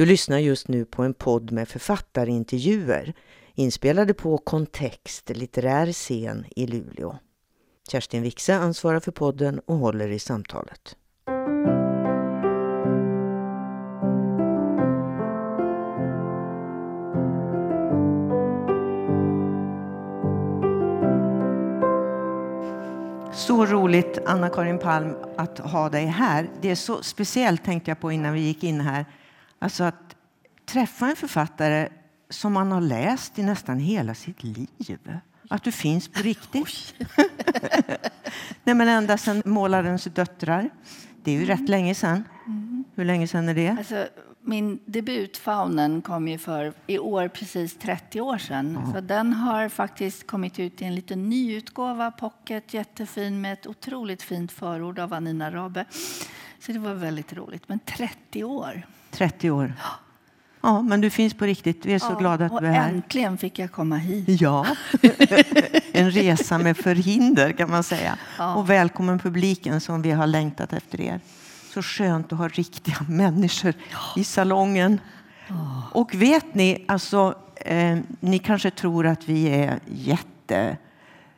Du lyssnar just nu på en podd med författarintervjuer inspelade på Kontext litterär scen i Luleå. Kerstin Wixe ansvarar för podden och håller i samtalet. Så roligt, Anna-Karin Palm, att ha dig här. Det är så speciellt, tänkte jag på innan vi gick in här. Alltså att träffa en författare som man har läst i nästan hela sitt liv. Att du finns på riktigt. Nej, men ända sedan Målarens döttrar. Det är ju mm. rätt länge sedan. Mm. Hur länge sedan är det? Alltså, min debut Faunen kom ju för i år precis 30 år sedan. Ja. Så den har faktiskt kommit ut i en liten ny utgåva, pocket, jättefin med ett otroligt fint förord av Anina Rabe. Så det var väldigt roligt. Men 30 år. 30 år. Ja, men du finns på riktigt. Vi är så ja, glada att du är här. Äntligen fick jag komma hit. Ja, en resa med förhinder kan man säga. Ja. Och välkommen publiken som vi har längtat efter er. Så skönt att ha riktiga människor ja. i salongen. Och vet ni, alltså, eh, ni kanske tror att vi är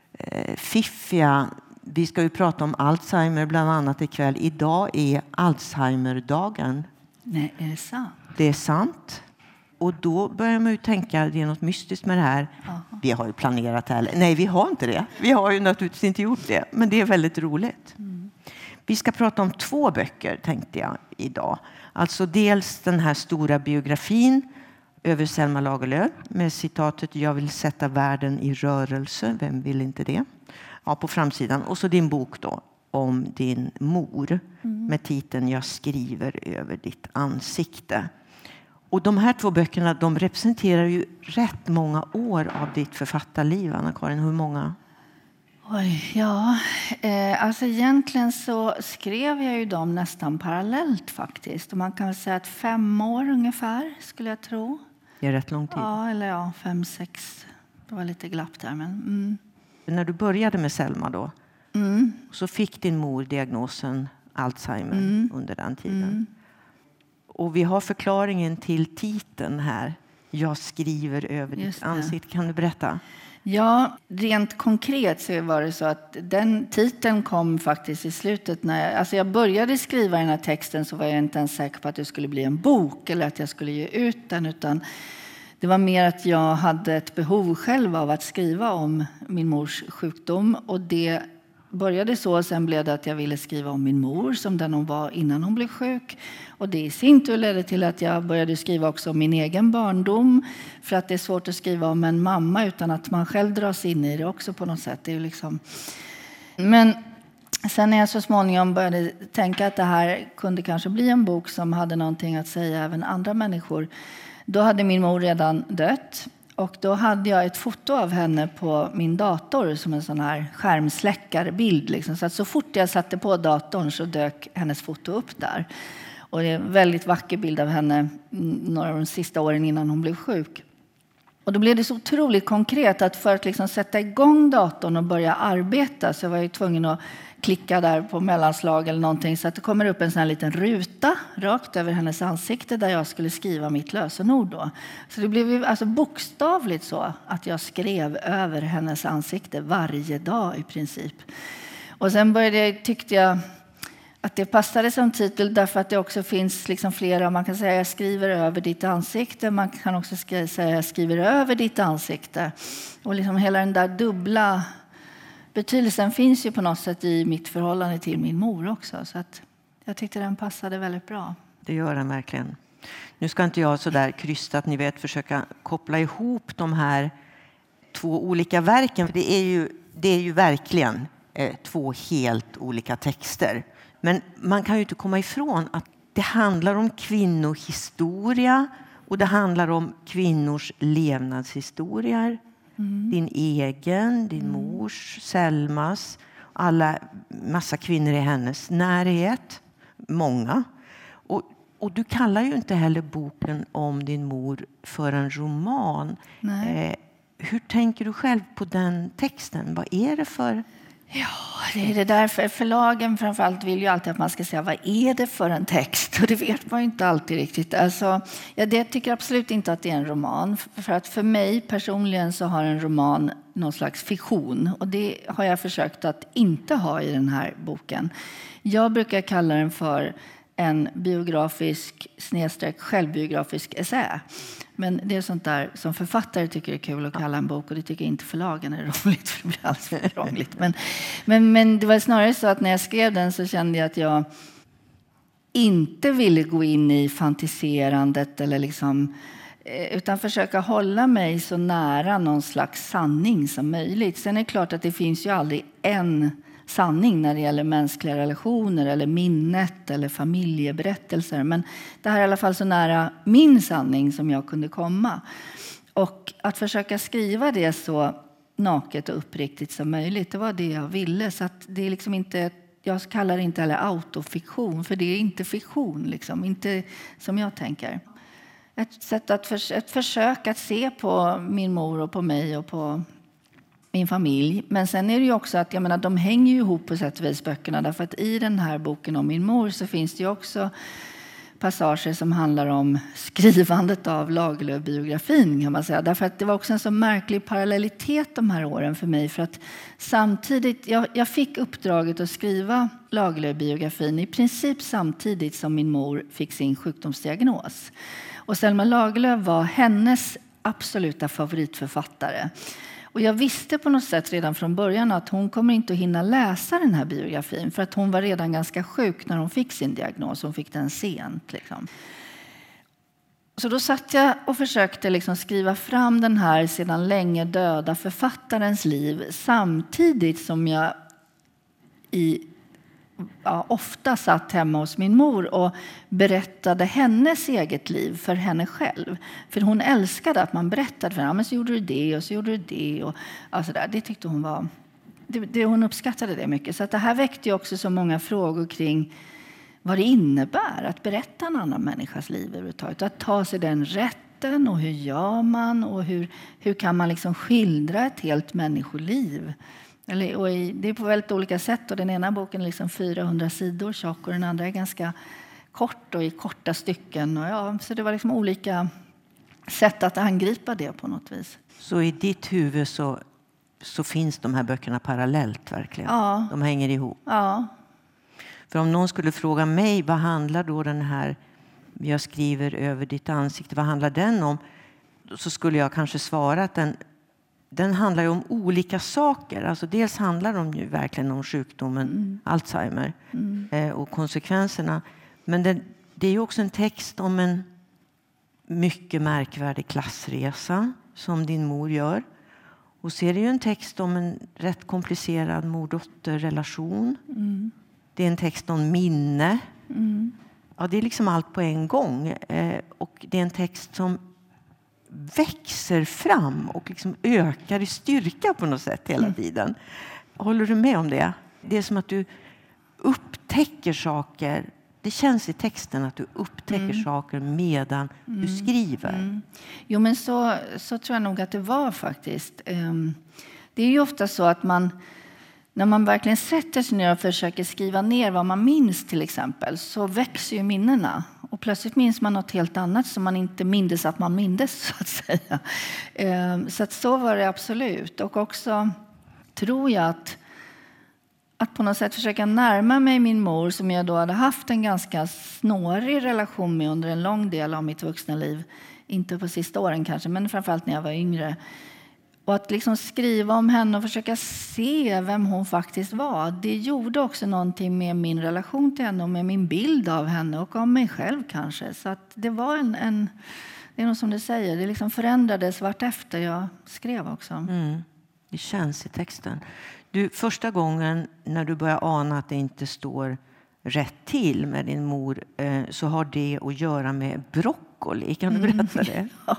jättefiffiga. Eh, vi ska ju prata om Alzheimer bland annat ikväll. Idag är Alzheimerdagen. Nej, är det sant? Det är sant. Och då börjar man ju tänka att det är något mystiskt med det här. Aha. Vi har ju planerat det här. Nej, vi har inte det. Vi har ju naturligtvis inte gjort det. Men det är väldigt roligt. Mm. Vi ska prata om två böcker tänkte jag idag. Alltså dels den här stora biografin över Selma Lagerlöf med citatet Jag vill sätta världen i rörelse. Vem vill inte det? Ja, på framsidan. Och så din bok då om din mor mm. med titeln Jag skriver över ditt ansikte. Och de här två böckerna de representerar ju rätt många år av ditt författarliv, Anna-Karin. Hur många? Oj, ja, eh, alltså egentligen så skrev jag ju dem nästan parallellt faktiskt. Och man kan väl säga att fem år ungefär skulle jag tro. Det är rätt lång tid. Ja, eller ja, fem, sex. Det var lite glapp där. Men, mm. När du började med Selma då, mm. så fick din mor diagnosen Alzheimer mm. under den tiden. Mm. Och vi har förklaringen till titeln här. Jag skriver över ditt ansikte. Kan du berätta? Ja, rent konkret så var det så att den titeln kom faktiskt i slutet. När jag, alltså jag började skriva den här texten så var jag inte ens säker på att det skulle bli en bok eller att jag skulle ge ut den. Utan det var mer att jag hade ett behov själv av att skriva om min mors sjukdom. Och det började så. Sen blev det att jag ville skriva om min mor som den hon var innan hon blev sjuk. Och det i sin tur ledde till att jag började skriva också om min egen barndom. För att det är svårt att skriva om en mamma utan att man själv dras in i det också på något sätt. Det är liksom... Men sen när jag så småningom började tänka att det här kunde kanske bli en bok som hade någonting att säga även andra människor. Då hade min mor redan dött. Och då hade jag ett foto av henne på min dator som en sån här skärmsläckarbild. Liksom. Så, att så fort jag satte på datorn så dök hennes foto upp där. Och det är en väldigt vacker bild av henne mm, några av de sista åren innan hon blev sjuk. Och då blev det så otroligt konkret att för att liksom sätta igång datorn och börja arbeta så var jag tvungen att klicka där på mellanslag eller någonting så att det kommer upp en sån här liten ruta rakt över hennes ansikte där jag skulle skriva mitt lösenord. Då. Så det blev alltså bokstavligt så att jag skrev över hennes ansikte varje dag i princip. Och sen började, tyckte jag att det passade som titel därför att det också finns liksom flera, man kan säga jag skriver över ditt ansikte, man kan också säga jag skriver över ditt ansikte. Och liksom hela den där dubbla betydelsen finns ju på något sätt i mitt förhållande till min mor också. Så att jag tyckte den passade väldigt bra. Det gör den verkligen. Nu ska inte jag så där krystat, ni vet, försöka koppla ihop de här två olika verken. Det är ju, det är ju verkligen eh, två helt olika texter. Men man kan ju inte komma ifrån att det handlar om kvinnohistoria och det handlar om kvinnors levnadshistorier. Mm. Din egen, din mm. mors, Selmas, alla, massa kvinnor i hennes närhet. Många. Och, och du kallar ju inte heller boken om din mor för en roman. Eh, hur tänker du själv på den texten? Vad är det för Ja, det är det därför. Förlagen framförallt vill ju alltid att man ska säga vad är det för en text? Och det vet man ju inte alltid riktigt. Alltså, jag tycker absolut inte att det är en roman. För att för mig personligen så har en roman någon slags fiktion. Och det har jag försökt att inte ha i den här boken. Jag brukar kalla den för en biografisk snedstreck självbiografisk essä. Men det är sånt där som författare tycker är kul att kalla en bok och det tycker inte förlagen är roligt för det blir alldeles för krångligt. Men, men, men det var snarare så att när jag skrev den så kände jag att jag inte ville gå in i fantiserandet eller liksom eh, utan försöka hålla mig så nära någon slags sanning som möjligt. Sen är det klart att det finns ju aldrig en sanning när det gäller mänskliga relationer eller minnet eller familjeberättelser. Men det här är i alla fall så nära min sanning som jag kunde komma. Och att försöka skriva det så naket och uppriktigt som möjligt, det var det jag ville. Så det är liksom inte, jag kallar det inte heller autofiktion, för det är inte fiktion, liksom. inte som jag tänker. Ett sätt att för, ett försök att se på min mor och på mig och på min familj. Men sen är det ju också att jag menar, de hänger ju ihop på sätt och vis böckerna. Därför att i den här boken om min mor så finns det ju också passager som handlar om skrivandet av Lagerlöf-biografin. Kan man säga. Därför att det var också en så märklig parallellitet de här åren för mig. För att samtidigt, jag, jag fick uppdraget att skriva Lagerlöf-biografin i princip samtidigt som min mor fick sin sjukdomsdiagnos. Och Selma Lagerlöf var hennes absoluta favoritförfattare. Och jag visste på något sätt redan från början att hon kommer inte att hinna läsa den här biografin för att hon var redan ganska sjuk när hon fick sin diagnos. Hon fick den sent. Liksom. Så då satt jag och försökte liksom skriva fram den här sedan länge döda författarens liv samtidigt som jag i ja, ofta satt hemma hos min mor och berättade hennes eget liv för henne själv. För hon älskade att man berättade för henne. Ja, men så gjorde du det och så gjorde du det. Och, alltså där. Det tyckte hon var... Det, det, hon uppskattade det mycket. Så att det här väckte också så många frågor kring vad det innebär att berätta en annan människas liv överhuvudtaget. Att ta sig den rätten och hur gör man och hur, hur kan man liksom skildra ett helt människoliv? Eller, i, det är på väldigt olika sätt. Och den ena boken är liksom 400 sidor tjock och den andra är ganska kort och i korta stycken. Och ja, så det var liksom olika sätt att angripa det på något vis. Så i ditt huvud så, så finns de här böckerna parallellt verkligen? Ja. De hänger ihop? Ja. För om någon skulle fråga mig vad handlar då den här jag skriver över ditt ansikte, vad handlar den om? Så skulle jag kanske svara att den den handlar om olika saker. Alltså dels handlar den ju verkligen om sjukdomen mm. Alzheimer mm. Eh, och konsekvenserna. Men det, det är också en text om en mycket märkvärdig klassresa som din mor gör. Och så är det ju en text om en rätt komplicerad mor-dotter-relation. Mm. Det är en text om minne. Mm. Ja, det är liksom allt på en gång. Eh, och det är en text som växer fram och liksom ökar i styrka på något sätt hela mm. tiden. Håller du med om det? Det är som att du upptäcker saker. Det känns i texten att du upptäcker mm. saker medan mm. du skriver. Mm. Jo, men så, så tror jag nog att det var faktiskt. Um, det är ju ofta så att man när man verkligen sätter sig ner och försöker skriva ner vad man minns till exempel så växer ju minnena. Och plötsligt minns man något helt annat som man inte mindes att man mindes. Så att säga. Ehm, så att så var det absolut. Och också tror jag att, att på något sätt försöka närma mig min mor som jag då hade haft en ganska snårig relation med under en lång del av mitt vuxna liv. Inte på sista åren kanske, men framförallt när jag var yngre. Och att liksom skriva om henne och försöka se vem hon faktiskt var det gjorde också någonting med min relation till henne och med min bild av henne och av mig själv kanske. Så att det var en, en det är nog som du säger, det liksom förändrades vartefter jag skrev också. Mm. Det känns i texten. Du, första gången när du börjar ana att det inte står rätt till med din mor eh, så har det att göra med broccoli. Kan du mm. berätta det? ja.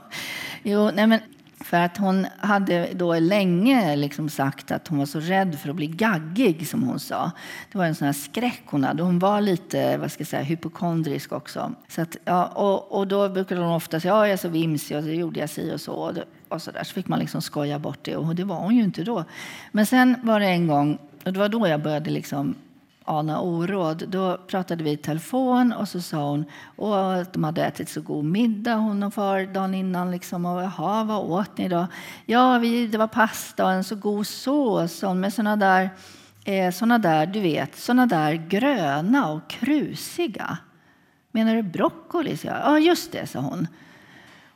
Jo, nej men för att hon hade då länge liksom sagt att hon var så rädd för att bli gaggig, som hon sa. Det var en sån här skräck hon hade. Hon var lite vad ska jag säga, hypokondrisk också. Så att, ja, och, och då brukade hon ofta säga ja, jag är så vimsig och så gjorde jag si och så. Och, det, och så, där. så fick man liksom skoja bort det och det var hon ju inte då. Men sen var det en gång, och det var då jag började liksom ana oråd. Då pratade vi i telefon och så sa hon att de hade ätit så god middag hon och far dagen innan. Liksom, och, Jaha, vad åt ni då? Ja, vi, det var pasta och en så god sås med såna där, eh, såna där, du vet, såna där gröna och krusiga. Menar du broccoli? Ja, just det, sa hon.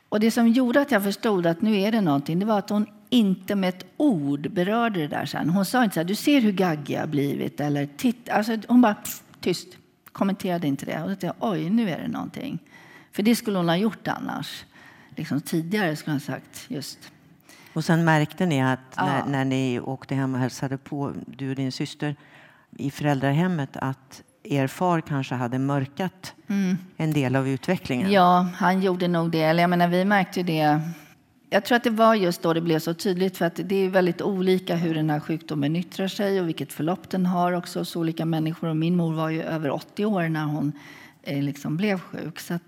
Och det som gjorde att jag förstod att nu är det någonting, det var att hon inte med ett ord berörde det där sen. Hon sa inte så här, du ser hur gaggig jag blivit. Eller, Titt. Alltså, hon bara, pff, tyst, kommenterade inte det. Och jag oj, nu är det någonting. För det skulle hon ha gjort annars. Liksom tidigare skulle hon ha sagt just. Och sen märkte ni att ja. när, när ni åkte hem och hälsade på, du och din syster, i föräldrahemmet, att er far kanske hade mörkat mm. en del av utvecklingen? Ja, han gjorde nog det. Eller jag menar, vi märkte det jag tror att det var just då det blev så tydligt för att det är väldigt olika hur den här sjukdomen yttrar sig och vilket förlopp den har också hos olika människor. Och min mor var ju över 80 år när hon eh, liksom blev sjuk. Så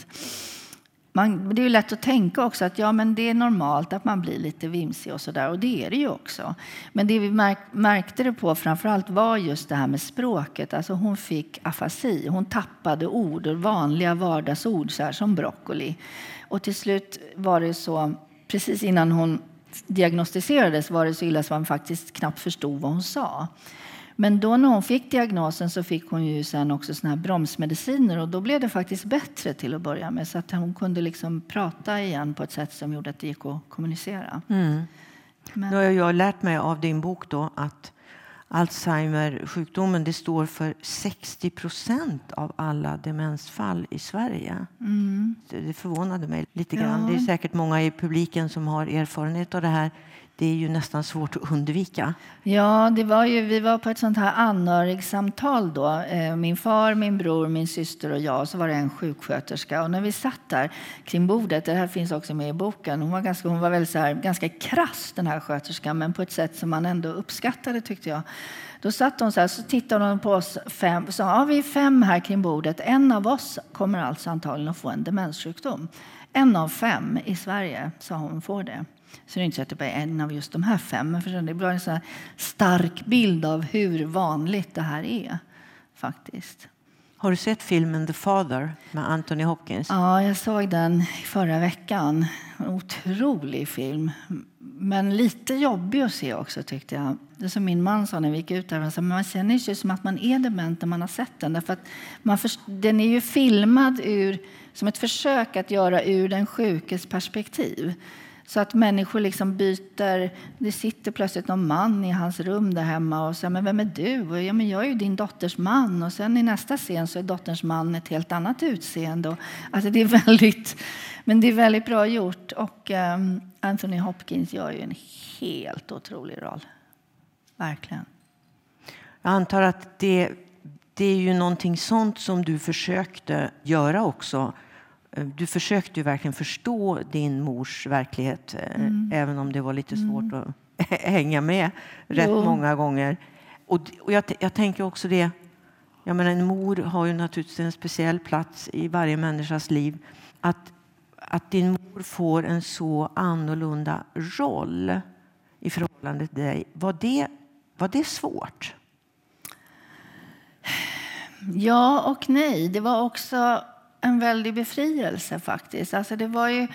man, det är ju lätt att tänka också att ja, men det är normalt att man blir lite vimsig och sådär. Och det är det ju också. Men det vi märk, märkte det på framförallt var just det här med språket. Alltså hon fick afasi. Hon tappade ord, vanliga vardagsord så här, som broccoli. Och till slut var det så precis innan hon diagnostiserades var det så illa att man faktiskt knappt förstod vad hon sa. Men då när hon fick diagnosen så fick hon ju sen också såna här bromsmediciner och då blev det faktiskt bättre till att börja med så att hon kunde liksom prata igen på ett sätt som gjorde att det gick att kommunicera. Mm. Men... Nu har jag lärt mig av din bok då att Alzheimer-sjukdomen det står för 60 procent av alla demensfall i Sverige. Mm. Det förvånade mig lite grann. Ja. Det är säkert många i publiken som har erfarenhet av det här det är ju nästan svårt att undvika. Ja, det var ju, vi var på ett sånt här anhörigsamtal då. Eh, min far, min bror, min syster och jag. Och Så var det en sjuksköterska. Och när vi satt där kring bordet, det här finns också med i boken. Hon var ganska, hon var väl så här, ganska krass den här sköterskan, men på ett sätt som man ändå uppskattade tyckte jag. Då satt hon så här, så tittade hon på oss fem och sa, ja, vi är fem här kring bordet. En av oss kommer alltså antagligen att få en demenssjukdom. En av fem i Sverige, sa hon, får det. Så det är inte så att det bara är en av just de här fem. Men det blir en så stark bild av hur vanligt det här är. faktiskt. Har du sett filmen The Father med Anthony Hopkins? Ja, jag såg den förra veckan. En otrolig film. Men lite jobbig att se också tyckte jag. Det som min man sa när vi gick ut där, man känner sig som att man är dement när man har sett den. Därför att man den är ju filmad ur, som ett försök att göra ur den sjukes perspektiv. Så att människor liksom byter. Det sitter plötsligt någon man i hans rum där hemma och säger men vem är du? ja, men jag är ju din dotters man. Och sen i nästa scen så är dotterns man ett helt annat utseende. Och, alltså det är väldigt, men det är väldigt bra gjort. Och um, Anthony Hopkins gör ju en helt otrolig roll. Verkligen. Jag antar att det, det är ju någonting sånt som du försökte göra också du försökte ju verkligen förstå din mors verklighet eh, mm. även om det var lite svårt mm. att hänga med rätt jo. många gånger. Och, och jag, jag, tänker också det, jag menar, en mor har ju naturligtvis en speciell plats i varje människas liv. Att, att din mor får en så annorlunda roll i förhållande till dig, var det, var det svårt? Ja och nej. Det var också en väldig befrielse faktiskt. Alltså det var ju...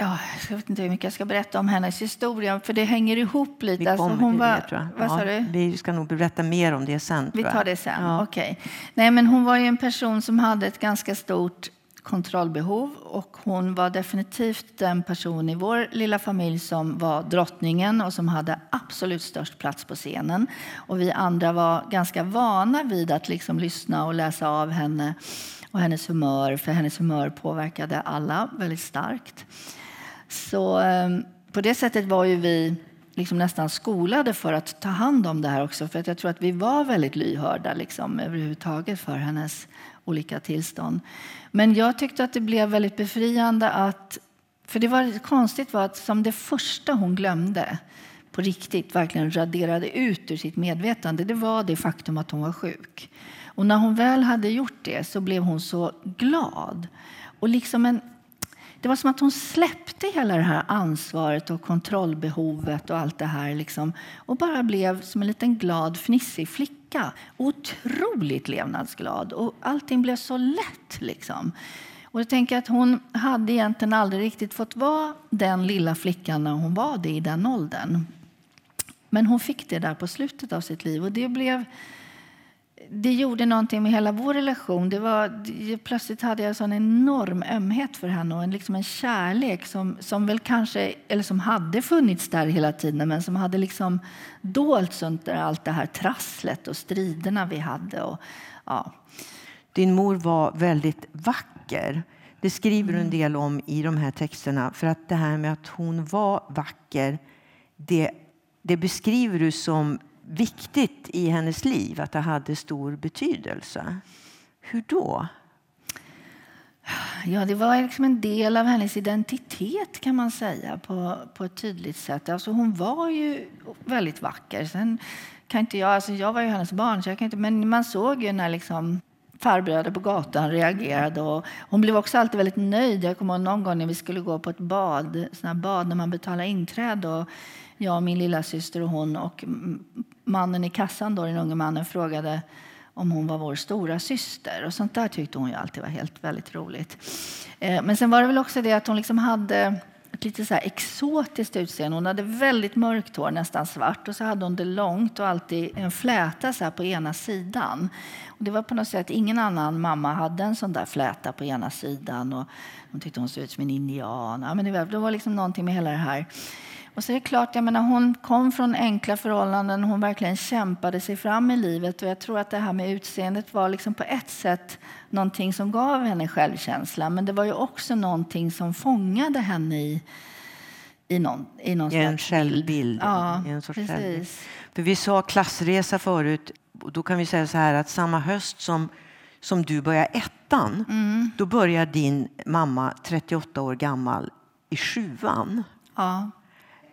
Ja, jag vet inte hur mycket jag ska berätta om hennes historia, för det hänger ihop lite. Vi alltså hon var, det, tror jag. Vad ja, sa du? Vi ska nog berätta mer om det sen. Vi tar det sen, ja. okej. Okay. Nej, men hon var ju en person som hade ett ganska stort kontrollbehov och hon var definitivt den person i vår lilla familj som var drottningen och som hade absolut störst plats på scenen. Och vi andra var ganska vana vid att liksom lyssna och läsa av henne och hennes humör, för hennes humör påverkade alla väldigt starkt. Så ehm, på det sättet var ju vi liksom nästan skolade för att ta hand om det här också. För att jag tror att vi var väldigt lyhörda liksom, överhuvudtaget för hennes olika tillstånd. Men jag tyckte att det blev väldigt befriande att För det var konstigt var att som det första hon glömde på riktigt verkligen raderade ut ur sitt medvetande det var det faktum att hon var sjuk. Och när hon väl hade gjort det så blev hon så glad. Och liksom en, det var som att hon släppte hela det här ansvaret och kontrollbehovet och allt det här. Liksom, och bara blev som en liten glad, fnissig flicka. Otroligt levnadsglad. Och allting blev så lätt. Liksom. Och jag tänker att hon hade egentligen aldrig riktigt fått vara den lilla flickan när hon var det i den åldern. Men hon fick det där på slutet av sitt liv och det blev det gjorde någonting med hela vår relation. Det var, plötsligt hade jag en enorm ömhet för henne och en, liksom en kärlek som, som väl kanske, eller som hade funnits där hela tiden men som hade liksom dolts under allt det här trasslet och striderna vi hade. Och, ja. Din mor var väldigt vacker. Det skriver du en del om i de här texterna. För att det här med att hon var vacker, det, det beskriver du som viktigt i hennes liv, att det hade stor betydelse. Hur då? Ja, det var liksom en del av hennes identitet kan man säga på, på ett tydligt sätt. Alltså hon var ju väldigt vacker. Sen kan inte jag, alltså jag var ju hennes barn, så jag kan inte, men man såg ju när liksom farbröder på gatan reagerade. Och hon blev också alltid väldigt nöjd. Jag kommer ihåg någon gång när vi skulle gå på ett bad, såna bad när man betalar inträde. Och jag, min lilla syster och hon och mannen i kassan, då, den unge mannen, frågade om hon var vår stora syster. Och sånt där tyckte hon ju alltid var helt väldigt roligt. Eh, men sen var det väl också det att hon liksom hade ett lite så exotiskt utseende. Hon hade väldigt mörkt hår, nästan svart. Och så hade hon det långt och alltid en fläta så på ena sidan. Och det var på något sätt ingen annan mamma hade en sån där fläta på ena sidan. Och hon tyckte hon såg ut som en indian. Ja, men det var, det var liksom någonting med hela det här och så är det klart, jag menar, hon kom från enkla förhållanden, hon verkligen kämpade sig fram i livet och jag tror att det här med utseendet var liksom på ett sätt någonting som gav henne självkänsla, men det var ju också någonting som fångade henne i i någon, i någon I en självbild. Ja, en sorts precis. Självbild. För vi sa klassresa förut, och då kan vi säga så här att samma höst som, som du börjar ettan, mm. då börjar din mamma, 38 år gammal, i sjuan. Ja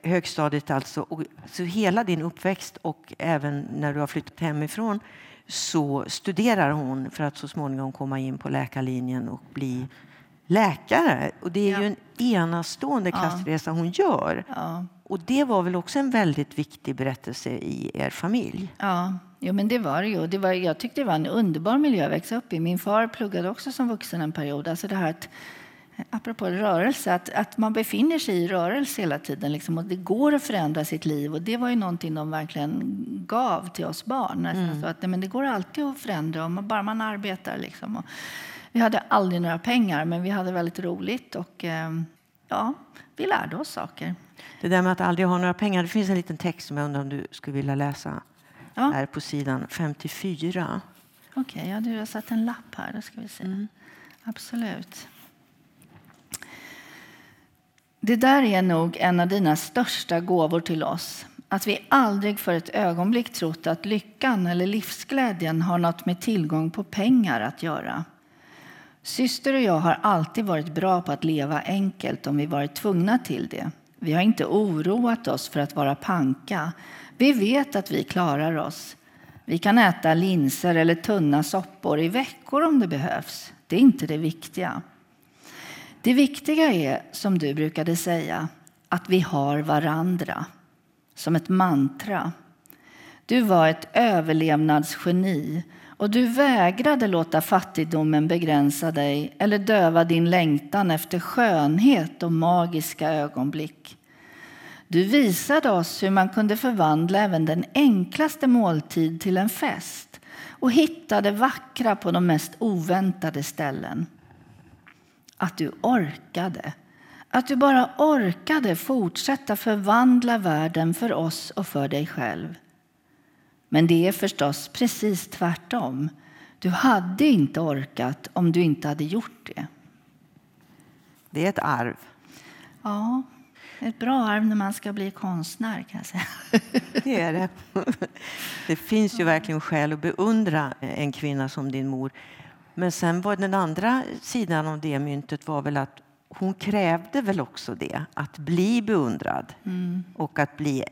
högstadiet alltså. Och, så hela din uppväxt och även när du har flyttat hemifrån så studerar hon för att så småningom komma in på läkarlinjen och bli läkare. Och det är ja. ju en enastående klassresa hon gör. Ja. Och det var väl också en väldigt viktig berättelse i er familj? Ja, jo, men det var det ju. Det var, jag tyckte det var en underbar miljö att växa upp i. Min far pluggade också som vuxen en period. Alltså det här att apropå rörelse, att, att man befinner sig i rörelse hela tiden. Liksom, och det går att förändra sitt liv. Och Det var ju någonting de verkligen gav till oss barn. Mm. Så att, men det går alltid att förändra, om bara man arbetar. Liksom. Och vi hade aldrig några pengar, men vi hade väldigt roligt. Och eh, ja, vi lärde oss saker. Det där med att aldrig ha några pengar, det finns en liten text som jag undrar om du skulle vilja läsa. Ja. Här på sidan 54. Okej, okay, ja, du har satt en lapp här. Då ska vi se. Mm. Absolut. Det där är nog en av dina största gåvor till oss. Att vi aldrig för ett ögonblick trott att lyckan eller livsglädjen har något med tillgång på pengar att göra. Syster och jag har alltid varit bra på att leva enkelt om vi varit tvungna till det. Vi har inte oroat oss för att vara panka. Vi vet att vi klarar oss. Vi kan äta linser eller tunna soppor i veckor om det behövs. Det är inte det viktiga. Det viktiga är, som du brukade säga, att vi har varandra. Som ett mantra. Du var ett överlevnadsgeni och du vägrade låta fattigdomen begränsa dig eller döva din längtan efter skönhet och magiska ögonblick. Du visade oss hur man kunde förvandla även den enklaste måltid till en fest och hittade vackra på de mest oväntade ställen att du orkade. Att du bara orkade fortsätta förvandla världen för oss och för dig själv. Men det är förstås precis tvärtom. Du hade inte orkat om du inte hade gjort det. Det är ett arv. Ja, ett bra arv när man ska bli konstnär kan jag säga. Det är det. Det finns ju verkligen skäl att beundra en kvinna som din mor. Men sen var den andra sidan av det myntet var väl att hon krävde väl också det, att bli beundrad mm. och att bli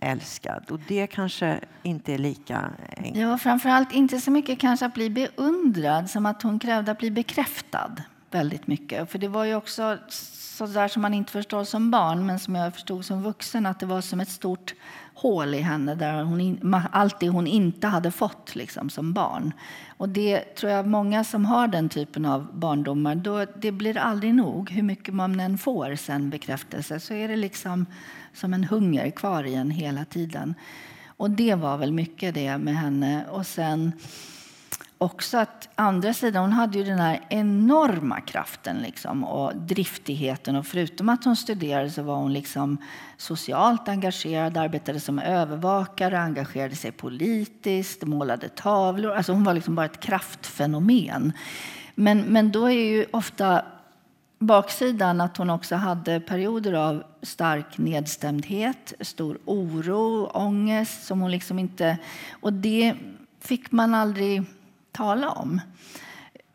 älskad. Och det kanske inte är lika enkelt. Ja, framförallt inte så mycket kanske att bli beundrad som att hon krävde att bli bekräftad väldigt mycket. För det var ju också så där som man inte förstår som barn, men som jag förstod som vuxen, att det var som ett stort hål i henne, där hon, allt det hon inte hade fått liksom, som barn. Och det tror jag många som har den typen av barndomar, då, det blir aldrig nog. Hur mycket man än får sen bekräftelse så är det liksom som en hunger kvar i en hela tiden. Och det var väl mycket det med henne. Och sen också att andra sidan, hon hade ju den här enorma kraften liksom, och driftigheten. Och förutom att hon studerade så var hon liksom socialt engagerad, arbetade som övervakare, engagerade sig politiskt, målade tavlor. Alltså hon var liksom bara ett kraftfenomen. Men, men då är ju ofta baksidan att hon också hade perioder av stark nedstämdhet, stor oro, ångest som hon liksom inte... Och det fick man aldrig tala om.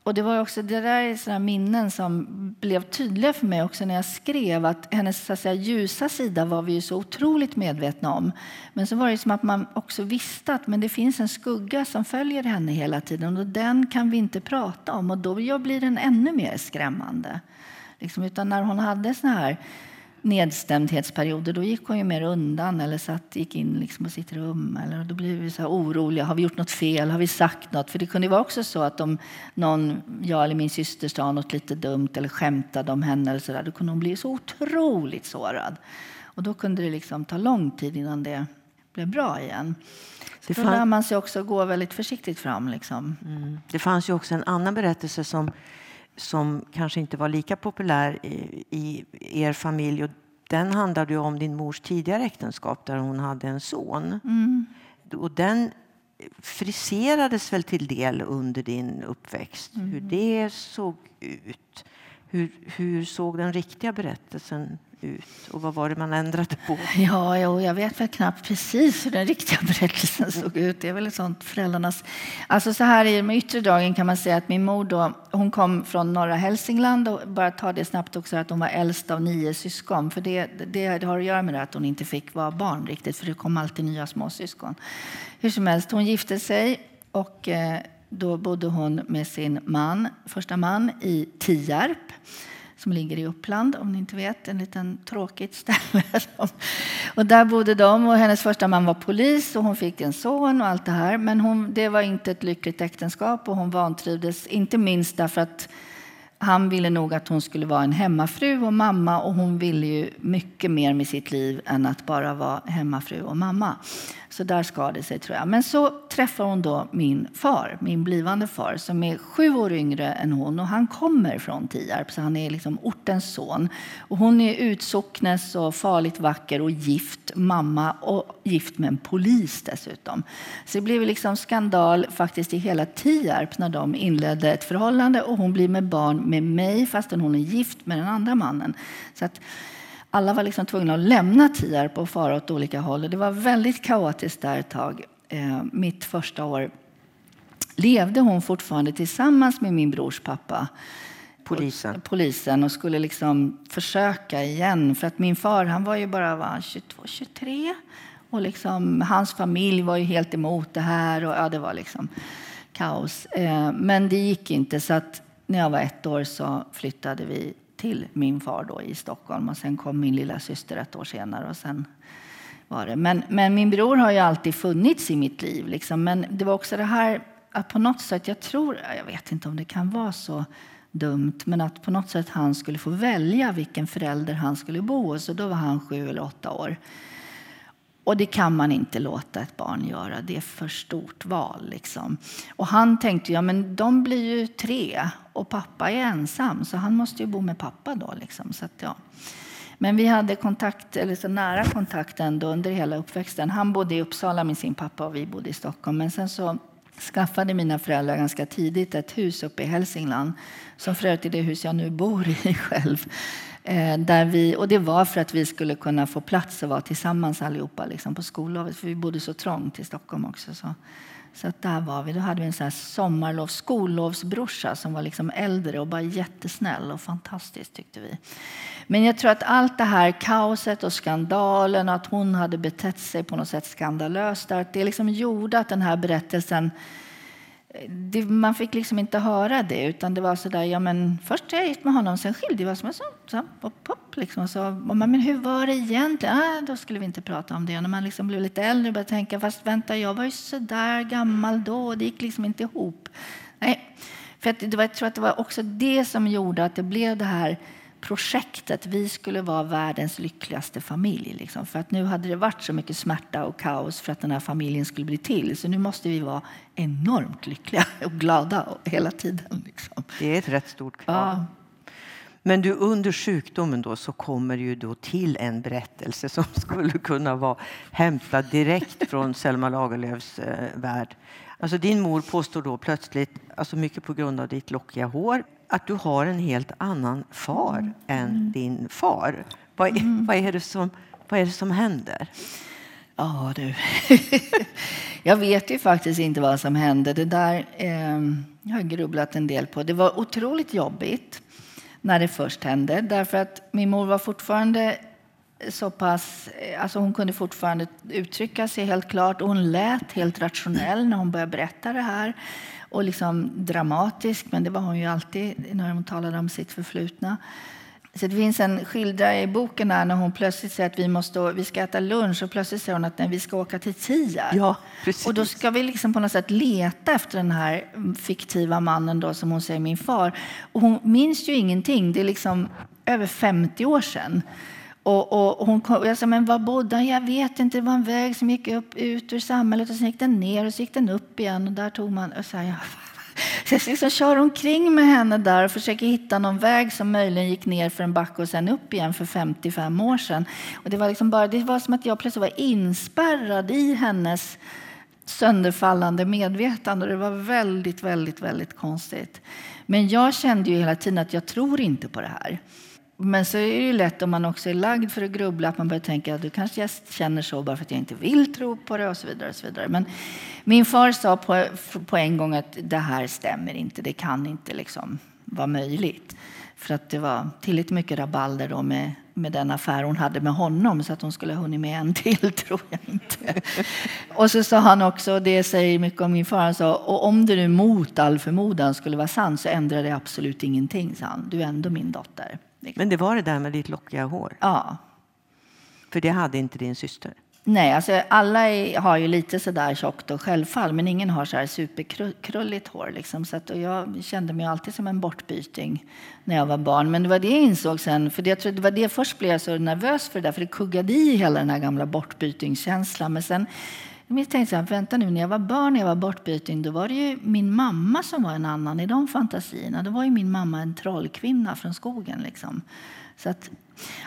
Och det var också det där är sådana minnen som blev tydliga för mig också när jag skrev att hennes så att säga, ljusa sida var vi ju så otroligt medvetna om. Men så var det som att man också visste att men det finns en skugga som följer henne hela tiden och den kan vi inte prata om och då blir den ännu mer skrämmande. Liksom, utan när hon hade såna här nedstämdhetsperioder då gick hon ju mer undan eller satt, gick in liksom på sitt rum. Eller då blev vi så oroliga. Har vi gjort något fel? Har vi sagt något? För det kunde vara också så att om någon, jag eller min syster sa något lite dumt eller skämtade om henne eller så där, då kunde hon bli så otroligt sårad. Och då kunde det liksom ta lång tid innan det blev bra igen. Så då lär man sig också gå väldigt försiktigt fram. Liksom. Mm. Det fanns ju också en annan berättelse som som kanske inte var lika populär i, i er familj. Och den handlade om din mors tidigare äktenskap där hon hade en son. Mm. Och den friserades väl till del under din uppväxt. Mm. Hur det såg ut. Hur, hur såg den riktiga berättelsen ut? Och vad var det man ändrade på? Ja, jag vet väl knappt precis hur den riktiga berättelsen såg ut. Det är väl ett sånt föräldrarnas... Alltså så här i de yttre dragen kan man säga att min mor då, hon kom från norra Hälsingland och bara ta det snabbt också att hon var äldst av nio syskon. För det, det, det har att göra med det att hon inte fick vara barn riktigt för det kom alltid nya småsyskon. Hur som helst, hon gifte sig och eh, då bodde hon med sin man, första man i Tierp som ligger i Uppland, om ni inte vet. En liten tråkigt ställe. och där bodde de och hennes första man var polis och hon fick en son och allt det här. Men hon, det var inte ett lyckligt äktenskap och hon vantrivdes, inte minst därför att han ville nog att hon skulle vara en hemmafru och mamma och hon ville ju mycket mer med sitt liv än att bara vara hemmafru och mamma. Så där skar det sig tror jag. Men så träffar hon då min far, min blivande far, som är sju år yngre än hon och han kommer från Tierp, så han är liksom ortens son. Och hon är utsocknes och farligt vacker och gift mamma och gift med en polis dessutom. Så det blev liksom skandal faktiskt i hela Tierp när de inledde ett förhållande och hon blir med barn med mig fastän hon är gift med den andra mannen. Så att alla var liksom tvungna att lämna Tierp och fara åt olika håll. Det var väldigt kaotiskt där ett tag. Eh, mitt första år levde hon fortfarande tillsammans med min brors pappa. Polisen. polisen och skulle liksom försöka igen. För att min far han var ju bara var 22, 23. Och liksom, hans familj var ju helt emot det här. Och, ja, det var liksom kaos. Eh, men det gick inte. Så att när jag var ett år så flyttade vi till min far då i Stockholm och sen kom min lilla syster ett år senare. Och sen var det. Men, men min bror har ju alltid funnits i mitt liv. Liksom. Men det var också det här att på något sätt, jag tror, jag vet inte om det kan vara så dumt, men att på något sätt han skulle få välja vilken förälder han skulle bo hos. Då var han sju eller åtta år. Och det kan man inte låta ett barn göra. Det är för stort val. Liksom. Och han tänkte, ja men de blir ju tre och pappa är ensam så han måste ju bo med pappa då. Liksom. Så att, ja. Men vi hade kontakt, eller så nära kontakt ändå under hela uppväxten. Han bodde i Uppsala med sin pappa och vi bodde i Stockholm. Men sen så skaffade mina föräldrar ganska tidigt ett hus uppe i Hälsingland som för övrigt är det hus jag nu bor i själv. Eh, där vi, och det var för att vi skulle kunna få plats och vara tillsammans allihopa liksom, på skollovet. För vi bodde så trångt i Stockholm också. Så Så att där var vi. Då hade vi en sån här sommarlov, skollovsbrorsa som var liksom äldre och bara jättesnäll och fantastisk tyckte vi. Men jag tror att allt det här kaoset och skandalen och att hon hade betett sig på något sätt skandalöst, där, det liksom gjorde att den här berättelsen det, man fick liksom inte höra det, utan det var så där, ja men först är jag gift med honom, sen skilde vi oss. Men så, så, pop, pop, liksom. så, men hur var det egentligen? Ah, då skulle vi inte prata om det. När man liksom blev lite äldre och började tänka, fast vänta, jag var ju så där gammal då, och det gick liksom inte ihop. Nej, för att, det var, jag tror att det var också det som gjorde att det blev det här projektet. Vi skulle vara världens lyckligaste familj. Liksom. För att nu hade det varit så mycket smärta och kaos för att den här familjen skulle bli till. Så nu måste vi vara enormt lyckliga och glada hela tiden. Liksom. Det är ett rätt stort krav. Ja. Men du, under sjukdomen då så kommer ju då till en berättelse som skulle kunna vara hämtad direkt från Selma Lagerlöfs eh, värld. Alltså din mor påstår då plötsligt, alltså mycket på grund av ditt lockiga hår, att du har en helt annan far mm. än din far. Vad, är, mm. vad, är det som, vad är det som händer? Ja, du. jag vet ju faktiskt inte vad som hände. Det där eh, jag har grubblat en del på. Det var otroligt jobbigt när det först hände. Därför att min mor var fortfarande så pass... Alltså hon kunde fortfarande uttrycka sig helt klart. Och hon lät helt rationell när hon började berätta det här. Och liksom dramatisk, men det var hon ju alltid när hon talade om sitt förflutna. Så det finns en skildra i boken här när hon plötsligt säger att vi, måste, vi ska äta lunch och plötsligt säger hon att nej, vi ska åka till Tierp. Ja, precis. och då ska vi liksom på något sätt leta efter den här fiktiva mannen då som hon säger min far. Och hon minns ju ingenting. Det är liksom över 50 år sedan. Och, och, och hon kom, och jag sa, men var bodde han? Jag vet inte. Det var en väg som gick upp, ut ur samhället och sen gick den ner och så gick den upp igen. Och där tog man... Och så, här, ja. så jag liksom kör omkring med henne där och försöker hitta någon väg som möjligen gick ner för en backe och sen upp igen för 55 år sedan. Och det, var liksom bara, det var som att jag plötsligt var inspärrad i hennes sönderfallande medvetande. Det var väldigt, väldigt, väldigt konstigt. Men jag kände ju hela tiden att jag tror inte på det här. Men så är det ju lätt om man också är lagd för att grubbla att man börjar tänka att du kanske jag känner så bara för att jag inte vill tro på det och så vidare. Och så vidare. Men min far sa på, på en gång att det här stämmer inte, det kan inte liksom vara möjligt. För att det var tillräckligt mycket rabalder då med, med den affär hon hade med honom så att hon skulle ha hunnit med en till, tror jag inte. och så sa han också, det säger mycket om min far, han sa, och om det nu mot all förmodan skulle vara sant så ändrar det absolut ingenting, sa han. Du är ändå min dotter. Liksom. Men det var det där med ditt lockiga hår? Ja. För det hade inte din syster? Nej, alltså alla är, har ju lite sådär tjockt och självfall, men ingen har så här superkrulligt hår. Liksom. Så att, jag kände mig alltid som en bortbyting när jag var barn. Men det var det jag insåg sen, för jag tror det var det först blev jag så nervös för det där, för det kuggade i hela den här gamla bortbytingskänslan. Men sen jag tänkte så vänta nu, när jag var barn, när jag var bortbyting, då var det ju min mamma som var en annan i de fantasierna. Då var ju min mamma en trollkvinna från skogen. Liksom. Så att,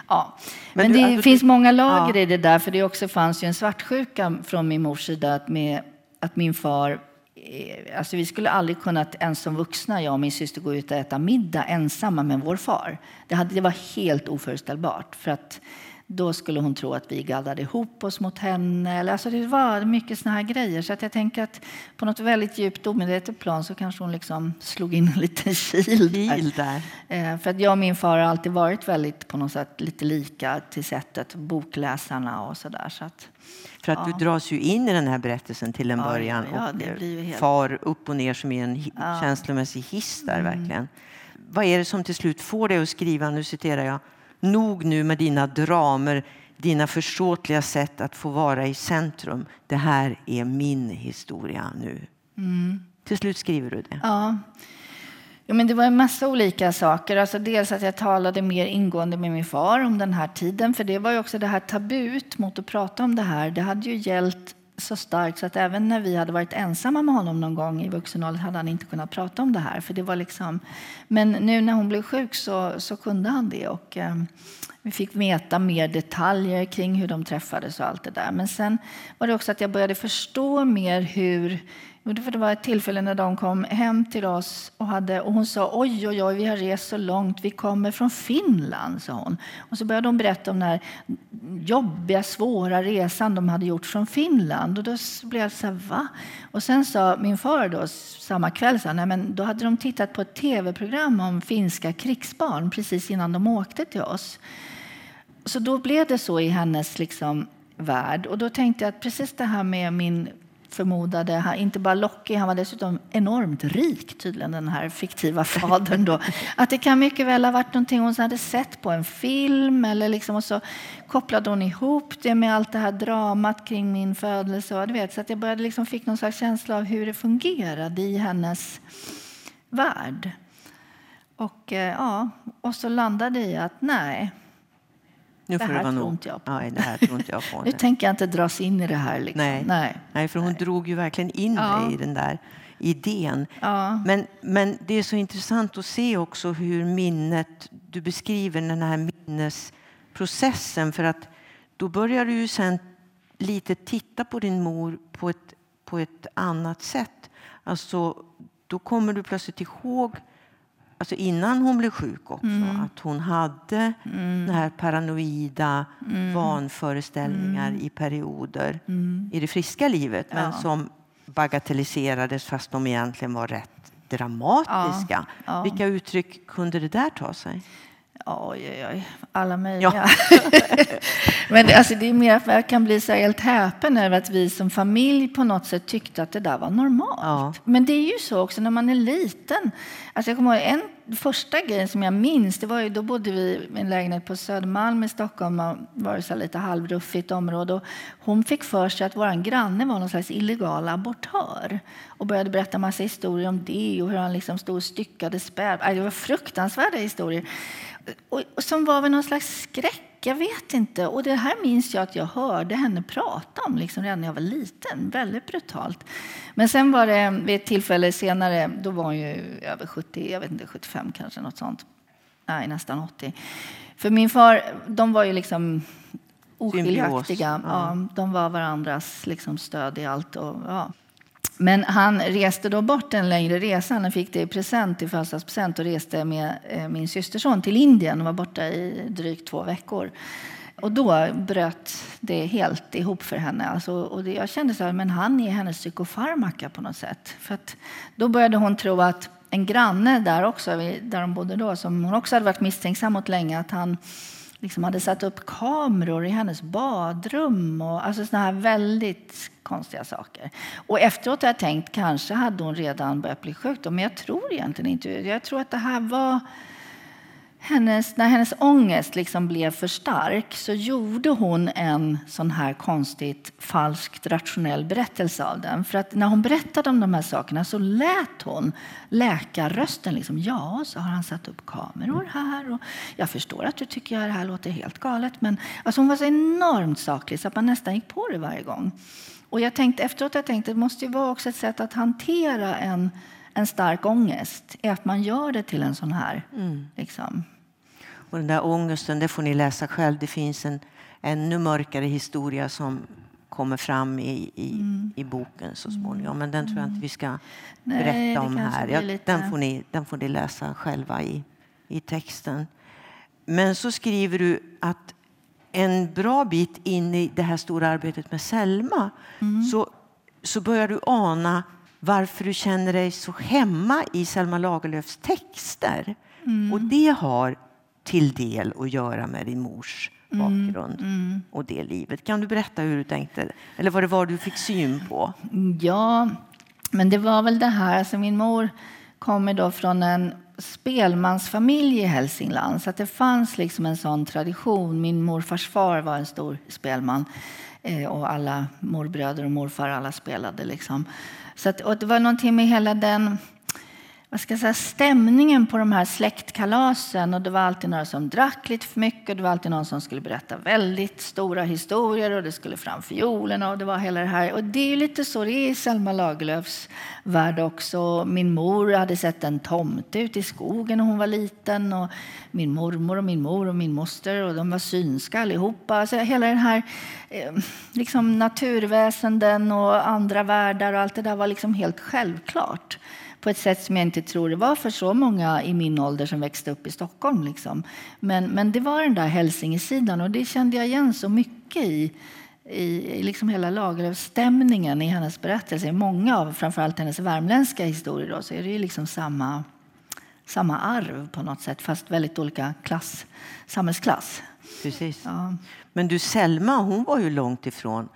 ja. Men, Men det alltså, finns många lager ja. i det där, för det också fanns ju en svartsjuka från min mors sida att, med, att min far eh, Alltså vi skulle aldrig kunnat ens som vuxna, jag och min syster, gå ut och äta middag ensamma med vår far. Det, hade, det var helt oföreställbart. För att då skulle hon tro att vi gaddade ihop oss mot henne. Alltså det var mycket såna här grejer. Så att jag tänker att på något väldigt djupt omedvetet plan så kanske hon liksom slog in en liten kil där. där. Eh, för att jag och min far har alltid varit väldigt på något sätt lite lika till sättet, bokläsarna och sådär. Så att, för att ja. du dras ju in i den här berättelsen till en början ja, och helt... far upp och ner som i en ja. känslomässig hiss där mm. verkligen. Vad är det som till slut får dig att skriva, nu citerar jag, Nog nu med dina dramer, dina försåtliga sätt att få vara i centrum. Det här är min historia nu. Mm. Till slut skriver du det. Ja. Jo, men det var en massa olika saker. Alltså dels att jag talade mer ingående med min far om den här tiden. För det var ju också det här tabut mot att prata om det här. Det hade ju gällt så starkt så att även när vi hade varit ensamma med honom någon gång i vuxen ålder hade han inte kunnat prata om det här. För det var liksom, men nu när hon blev sjuk så, så kunde han det. Och, eh, vi fick veta mer detaljer kring hur de träffades och allt det där. Men sen var det också att jag började förstå mer hur för det var ett tillfälle när de kom hem till oss och, hade, och hon sa oj, oj, oj, vi har rest så långt, vi kommer från Finland, sa hon. Och så började hon berätta om den här jobbiga, svåra resan de hade gjort från Finland. Och då blev jag så här, va? Och sen sa min far då, samma kväll, så här, nej, men då hade de tittat på ett tv-program om finska krigsbarn precis innan de åkte till oss. Så då blev det så i hennes liksom, värld. Och då tänkte jag att precis det här med min förmodade, inte bara lockig, han var dessutom enormt rik tydligen, den här fiktiva fadern. Då. Att det kan mycket väl ha varit någonting hon hade sett på en film eller liksom, och så kopplade hon ihop det med allt det här dramat kring min födelse. Och, du vet, så att jag började liksom fick någon slags känsla av hur det fungerade i hennes värld. Och, eh, ja, och så landade i att nej, det här det tror inte jag på. Nej, det här tror inte jag på. nu tänker jag inte dras in i det här. Liksom. Nej. Nej. Nej, för hon Nej. drog ju verkligen in Ja. dig i den där idén. Ja. Men, men det är så intressant att se också hur minnet, du beskriver den här minnesprocessen. För att då börjar du ju sen lite titta på din mor på ett, på ett annat sätt. Alltså, då kommer du plötsligt ihåg Alltså innan hon blev sjuk också, att hon hade den här paranoida vanföreställningar i perioder i det friska livet men Ja. som bagatelliserades fast de egentligen var rätt dramatiska. Ja. Vilka uttryck kunde det där ta sig? Oj, oj, oj. Alla möjliga. Ja. Men alltså, det är mer att jag kan bli så helt häpen över att vi som familj på något sätt tyckte att det där var normalt. Ja. Men det är ju så också när man är liten. Alltså jag kommer ihåg en första grejen som jag minns, det var ju, då bodde vi i en lägenhet på Södermalm i Stockholm. och var det så här lite halvruffigt område. Och hon fick för sig att vår granne var någon slags illegal abortör och började berätta massa historier om det och hur han liksom stod och styckade späd. Aj, Det var fruktansvärda historier. Och, och som var väl någon slags skräck, jag vet inte. Och det här minns jag att jag hörde henne prata om liksom redan när jag var liten. Väldigt brutalt. Men sen var det vid ett tillfälle senare, då var hon ju över 70, jag vet inte, 75 kanske, något sånt. Nej, nästan 80. För min far, de var ju liksom oskiljaktiga. Ja. Ja, de var varandras liksom stöd i allt. Och, ja. Men han reste då bort en längre resa. Han fick det i present, i födelsedagspresent och reste med eh, min systerson till Indien och var borta i drygt två veckor. Och då bröt det helt ihop för henne. Alltså, och det, jag kände så här, men han är hennes psykofarmaka på något sätt. För att då började hon tro att en granne där också, där de bodde då, som hon också hade varit misstänksam mot länge, att han liksom hade satt upp kameror i hennes badrum och alltså såna här väldigt konstiga saker. Och efteråt har jag tänkt kanske hade hon redan börjat bli sjuk då, men jag tror egentligen inte Jag tror att det här var hennes, när hennes ångest liksom blev för stark så gjorde hon en sån här konstigt falskt rationell berättelse av den. För att när hon berättade om de här sakerna så lät hon läkarrösten liksom, ja, så har han satt upp kameror här och jag förstår att du tycker att det här låter helt galet. Men alltså hon var så enormt saklig så att man nästan gick på det varje gång. Och jag tänkte, efteråt jag tänkte det måste ju vara också ett sätt att hantera en, en stark ångest, är att man gör det till en sån här liksom, Och den där ångesten, det får ni läsa själv. Det finns en ännu mörkare historia som kommer fram i, i, Mm. i boken så småningom. Men den tror jag inte vi ska Nej, berätta om här. Ja, lite- den, får ni, den får ni läsa själva i, i texten. Men så skriver du att en bra bit in i det här stora arbetet med Selma Mm. så, så börjar du ana varför du känner dig så hemma i Selma Lagerlöfs texter. Mm. Och det har till del att göra med din mors Mm. bakgrund och det livet. Kan du berätta hur du tänkte? Eller vad det var du fick syn på? Ja, men det var väl det här. Alltså min mor kommer då från en spelmansfamilj i Hälsingland. Så att det fanns liksom en sån tradition. Min morfars far var en stor spelman. Eh, och alla morbröder och morfar alla spelade. Liksom. Så att, och det var någonting med hela den vad ska jag säga, stämningen på de här släktkalasen. Och det var alltid några som drack lite för mycket. Och det var alltid någon som skulle berätta väldigt stora historier och det skulle fram fiolerna och det var hela det här. Och det är lite så det är i Selma Lagerlöfs värld också. Min mor hade sett en tomte ute i skogen när hon var liten. Och min mormor och min mor och min moster och de var synska allihopa. Alltså hela den här eh, liksom naturväsenden och andra världar och allt det där var liksom helt självklart på ett sätt som jag inte tror det var för så många i min ålder som växte upp i Stockholm. Liksom. Men, men det var den där Hälsingesidan och det kände jag igen så mycket i i liksom hela Lagerlöfstämningen i hennes berättelser. I många av framförallt hennes värmländska historier då, så är det ju liksom samma, samma arv på något sätt fast väldigt olika klass, samhällsklass. Precis. Ja. Men du, Selma, hon var ju långt ifrån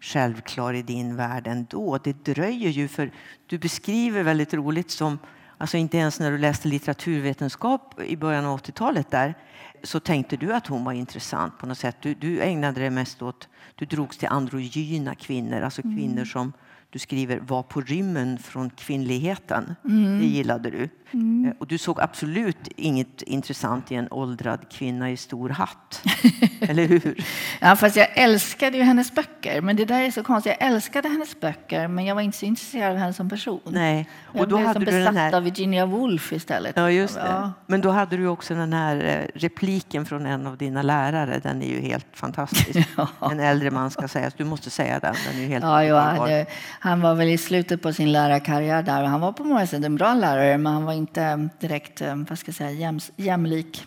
självklar i din värld ändå. Det dröjer ju, för du beskriver väldigt roligt som, alltså inte ens när du läste litteraturvetenskap i början av 80-talet där, så tänkte du att hon var intressant på något sätt. Du, du ägnade dig mest åt, du drogs till androgyna kvinnor, alltså mm. kvinnor som du skriver var på rymmen från kvinnligheten. Mm. Det gillade du. Mm. Eh, och du såg absolut inget intressant i en åldrad kvinna i stor hatt. Eller hur? Ja, fast jag älskade ju hennes böcker. Men det där är så konstigt. Jag älskade hennes böcker, men jag var inte så intresserad av henne som person. Nej. Och jag då blev hade som besatt här... av Virginia Woolf istället. Ja, just det. Ja. Men då hade du också den här eh, repliken från en av dina lärare. Den är ju helt fantastisk. ja. En äldre man ska säga. Du måste säga den. Den är ju helt ja, ja, han, var väl i slutet på sin lärarkarriär där. Han var på många sätt en bra lärare, men han var inte eh, direkt eh, vad ska jag säga, jäm, jämlik.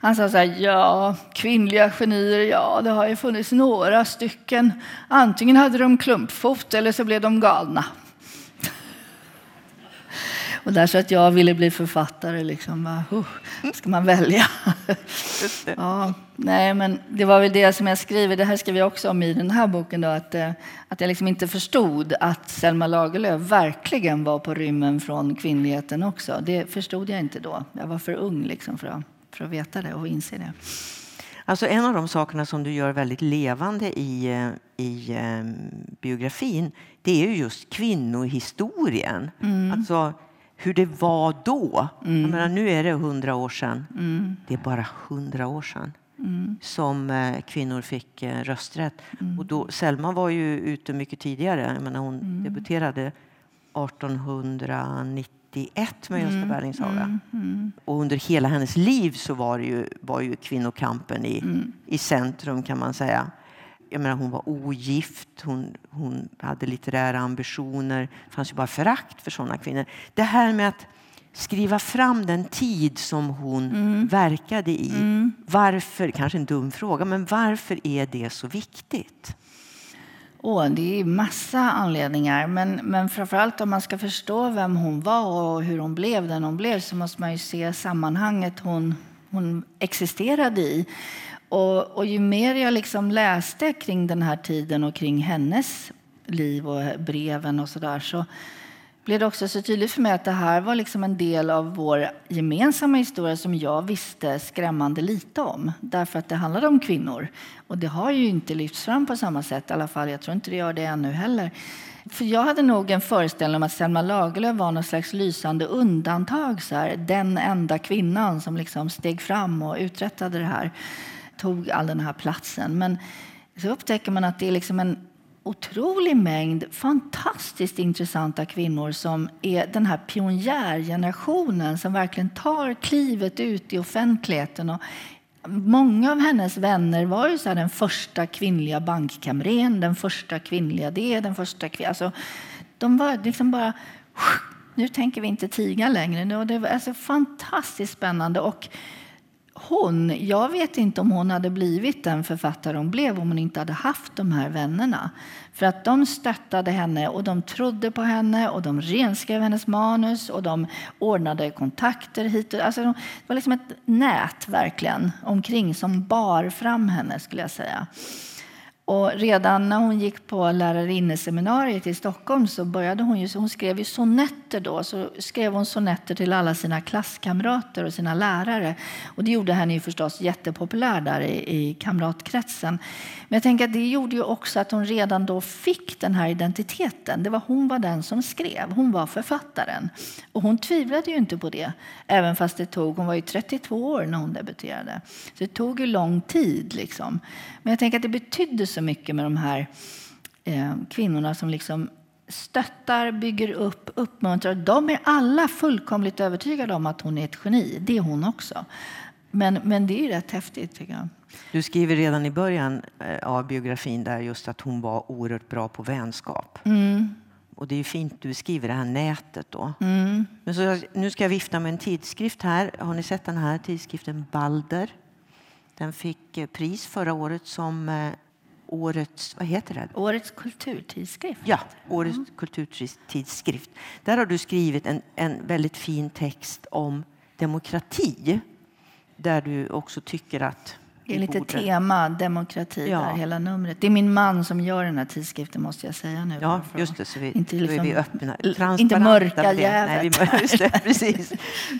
Han sa så här, ja, kvinnliga genier, ja, det har ju funnits några stycken. Antingen hade de klumpfot eller så blev de galna. Och där så att jag ville bli författare, liksom, uh, ska man välja? ja, nej, men det var väl det som jag skriver, det här skriver jag också om i den här boken, då, att, eh, att jag liksom inte förstod att Selma Lagerlöf verkligen var på rymmen från kvinnligheten också. Det förstod jag inte då. Jag var för ung liksom för, att, för att veta det och inse det. Alltså en av de sakerna som du gör väldigt levande i, eh, i um, biografin det är ju just kvinnohistorien. Mm. Alltså, hur det var då. Mm. Jag menar, nu är det hundra år sedan. Mm. Det är bara hundra år sedan mm. som eh, kvinnor fick eh, rösträtt. Mm. Och då, Selma var ju ute mycket tidigare. Jag menar, hon mm. debuterade 1891 med Gösta mm. Berlings Haga. Och under hela hennes liv så var, ju, var ju kvinnokampen i, i centrum kan man säga jag menar, hon var ogift, hon, hon hade litterära ambitioner. Det fanns ju bara förakt för sådana kvinnor. Det här med att skriva fram den tid som hon mm. verkade i. Mm. Varför, kanske en dum fråga, men varför är det så viktigt? Oh, det är massa anledningar, men, men framförallt om man ska förstå vem hon var och hur hon blev den hon blev så måste man ju se sammanhanget hon, hon existerade i. Och, och ju mer jag liksom läste kring den här tiden och kring hennes liv och breven och så där så blev det också så tydligt för mig att det här var liksom en del av vår gemensamma historia som jag visste skrämmande lite om. Därför att det handlade om kvinnor. Och det har ju inte lyfts fram på samma sätt i alla fall. Jag tror inte det gör det ännu heller. För jag hade nog en föreställning om att Selma Lagerlöf var någon slags lysande undantag. Så här, den enda kvinnan som liksom steg fram och uträttade det här tog all den här platsen. Men så upptäcker man att det är liksom en otrolig mängd fantastiskt intressanta kvinnor som är den här pionjärgenerationen som verkligen tar klivet ut i offentligheten. Och många av hennes vänner var ju så här den första kvinnliga bankkamrern, den första kvinnliga det, den första kvinnliga... Alltså, de var liksom bara... Nu tänker vi inte tiga längre. Det var alltså fantastiskt spännande. Och hon, jag vet inte om hon hade blivit den författare hon blev om hon inte hade haft de här vännerna. För att de stöttade henne och de trodde på henne och de renskrev hennes manus och de ordnade kontakter hit och alltså Det var liksom ett nät verkligen omkring som bar fram henne skulle jag säga. Och redan när hon gick på lärarinneseminariet i Stockholm så började hon ju, hon skrev ju sonetter då, så skrev hon sonetter till alla sina klasskamrater och sina lärare. Och det gjorde henne ju förstås jättepopulär där i, i kamratkretsen. Men jag tänker att det gjorde ju också att hon redan då fick den här identiteten. Det var hon var den som skrev, hon var författaren. Och hon tvivlade ju inte på det, även fast det tog, hon var ju 32 år när hon debuterade. Så det tog ju lång tid liksom. Men jag tänker att det betydde så mycket med de här eh, kvinnorna som liksom stöttar, bygger upp, uppmuntrar. De är alla fullkomligt övertygade om att hon är ett geni. Det är hon också. Men, men det är rätt häftigt tycker jag. Du skriver redan i början eh, av biografin där just att hon var oerhört bra på vänskap. Mm. Och det är fint du skriver det här nätet då. Mm. Men så, nu ska jag vifta med en tidskrift här. Har ni sett den här tidskriften Balder? Den fick eh, pris förra året som eh, årets, vad heter det? Årets kulturtidskrift. Ja, årets mm. kulturtidskrift. Där har du skrivit en, en väldigt fin text om demokrati. Där du också tycker att det är lite borde. tema demokrati ja. där, hela numret. Det är min man som gör den här tidskriften måste jag säga nu. Ja, just det. Så vi, inte liksom, är vi öppna. Inte mörka jävet. precis.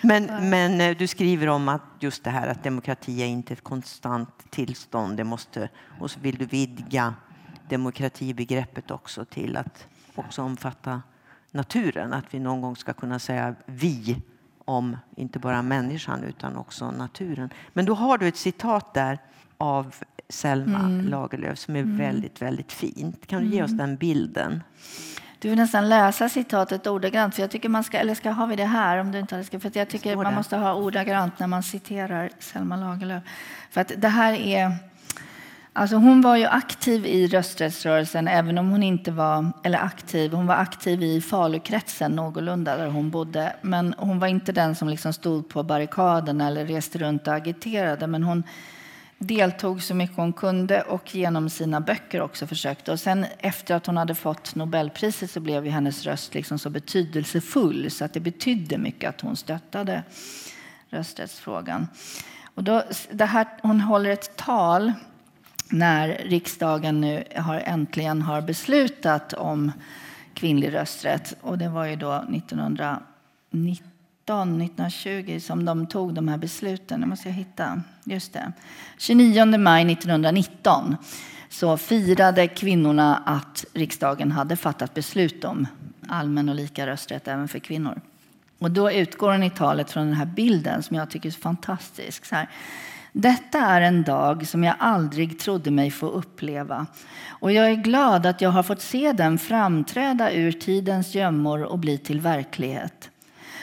Men, men eh, du skriver om att just det här att demokrati är inte ett konstant tillstånd. Det måste, och så vill du vidga demokratibegreppet också till att också omfatta naturen. Att vi någon gång ska kunna säga vi om inte bara människan utan också naturen. Men då har du ett citat där av Selma mm. Lagerlöf som är mm. väldigt, väldigt fint. Kan du ge oss mm. den bilden? Du vill nästan läsa citatet ordagrant, för jag tycker man ska, eller ska ha vi det här om du inte ska, för jag tycker man måste ha ordagrant när man citerar Selma Lagerlöf. För att det här är Alltså hon var ju aktiv i rösträttsrörelsen, även om hon inte var eller aktiv. Hon var aktiv i Falukretsen någorlunda där hon bodde. Men hon var inte den som liksom stod på barrikaden eller reste runt och agiterade. Men hon deltog så mycket hon kunde och genom sina böcker också försökte. Och sen efter att hon hade fått Nobelpriset så blev ju hennes röst liksom så betydelsefull så att det betydde mycket att hon stöttade rösträttsfrågan. Och då, det här, hon håller ett tal när riksdagen nu har, äntligen har beslutat om kvinnlig rösträtt. Och det var ju då 1919, 1920 som de tog de här besluten. Det måste jag hitta. Just det. 29 maj 1919 så firade kvinnorna att riksdagen hade fattat beslut om allmän och lika rösträtt även för kvinnor. Och då utgår hon i talet från den här bilden som jag tycker är fantastisk. Så här. Detta är en dag som jag aldrig trodde mig få uppleva och jag är glad att jag har fått se den framträda ur tidens gömmor och bli till verklighet.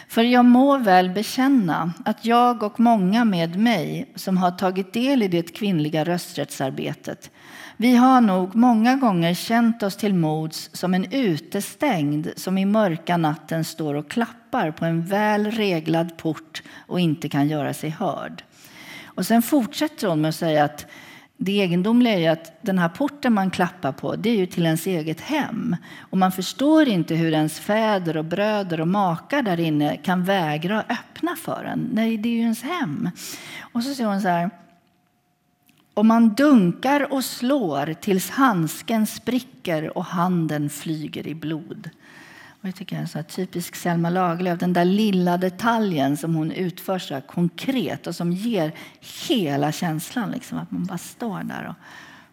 För jag må väl bekänna att jag och många med mig som har tagit del i det kvinnliga rösträttsarbetet vi har nog många gånger känt oss till mods som en utestängd som i mörka natten står och klappar på en väl reglad port och inte kan göra sig hörd. Och sen fortsätter hon med att säga att det egendomliga är att den här porten man klappar på, det är ju till ens eget hem. Och man förstår inte hur ens fäder och bröder och makar där inne kan vägra att öppna för en. Nej, det är ju ens hem. Och så säger hon så här. Och man dunkar och slår tills handsken spricker och handen flyger i blod. Jag tycker är så typisk Selma Lagerlöf, den där lilla detaljen som hon utför så konkret och som ger hela känslan. Liksom, att man bara står där och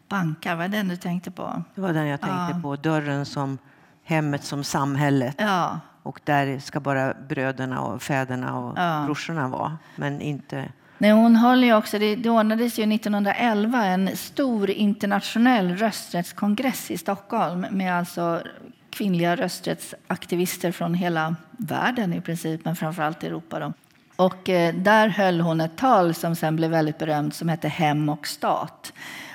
bankar. Var det den du tänkte på? Det var den jag tänkte ja. på. Dörren som hemmet som samhället. Ja. Och där ska bara bröderna och fäderna och ja. brorsorna vara. Men inte... Nej, hon håller också, det ordnades ju 1911 en stor internationell rösträttskongress i Stockholm med alltså kvinnliga rösträttsaktivister från hela världen i princip, men framförallt Europa. Då. Och eh, där höll hon ett tal som sen blev väldigt berömt som hette Hem och stat.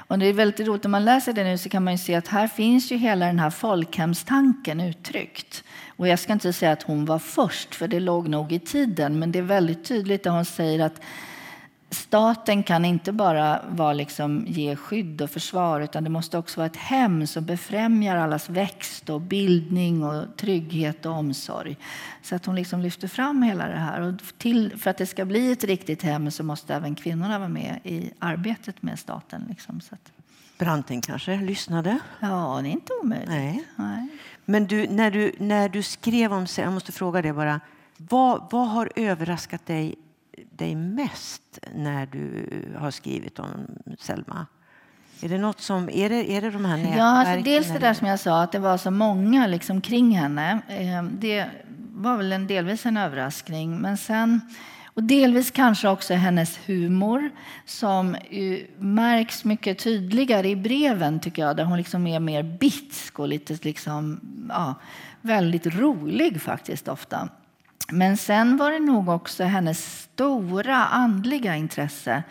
Och det är väldigt roligt, om man läser det nu så kan man se att här finns ju hela den här folkhemstanken uttryckt. Och jag ska inte säga att hon var först, för det låg nog i tiden, men det är väldigt tydligt att hon säger att staten kan inte bara vara liksom, ge skydd och försvar utan det måste också vara ett hem som befrämjar allas växt och bildning och trygghet och omsorg. Så att hon liksom lyfter fram hela det här. Och till, för att det ska bli ett riktigt hem så måste även kvinnorna vara med i arbetet med staten. Liksom. Så att... Branting kanske lyssnade? Ja, det är inte omöjligt. Nej. Nej. Men du, när, du, när du skrev om jag måste fråga dig bara, vad, vad har överraskat dig dig mest när du har skrivit om Selma? Är det, något som, är det, är det de här nätverken? Ja, alltså dels det där som jag sa, att det var så många liksom kring henne. Eh, det var väl en, delvis en överraskning. Men sen, och delvis kanske också hennes humor som märks mycket tydligare i breven, tycker jag. Där hon liksom är mer bitsk och lite liksom, ja, väldigt rolig faktiskt ofta. Men sen var det nog också hennes stora andliga intresse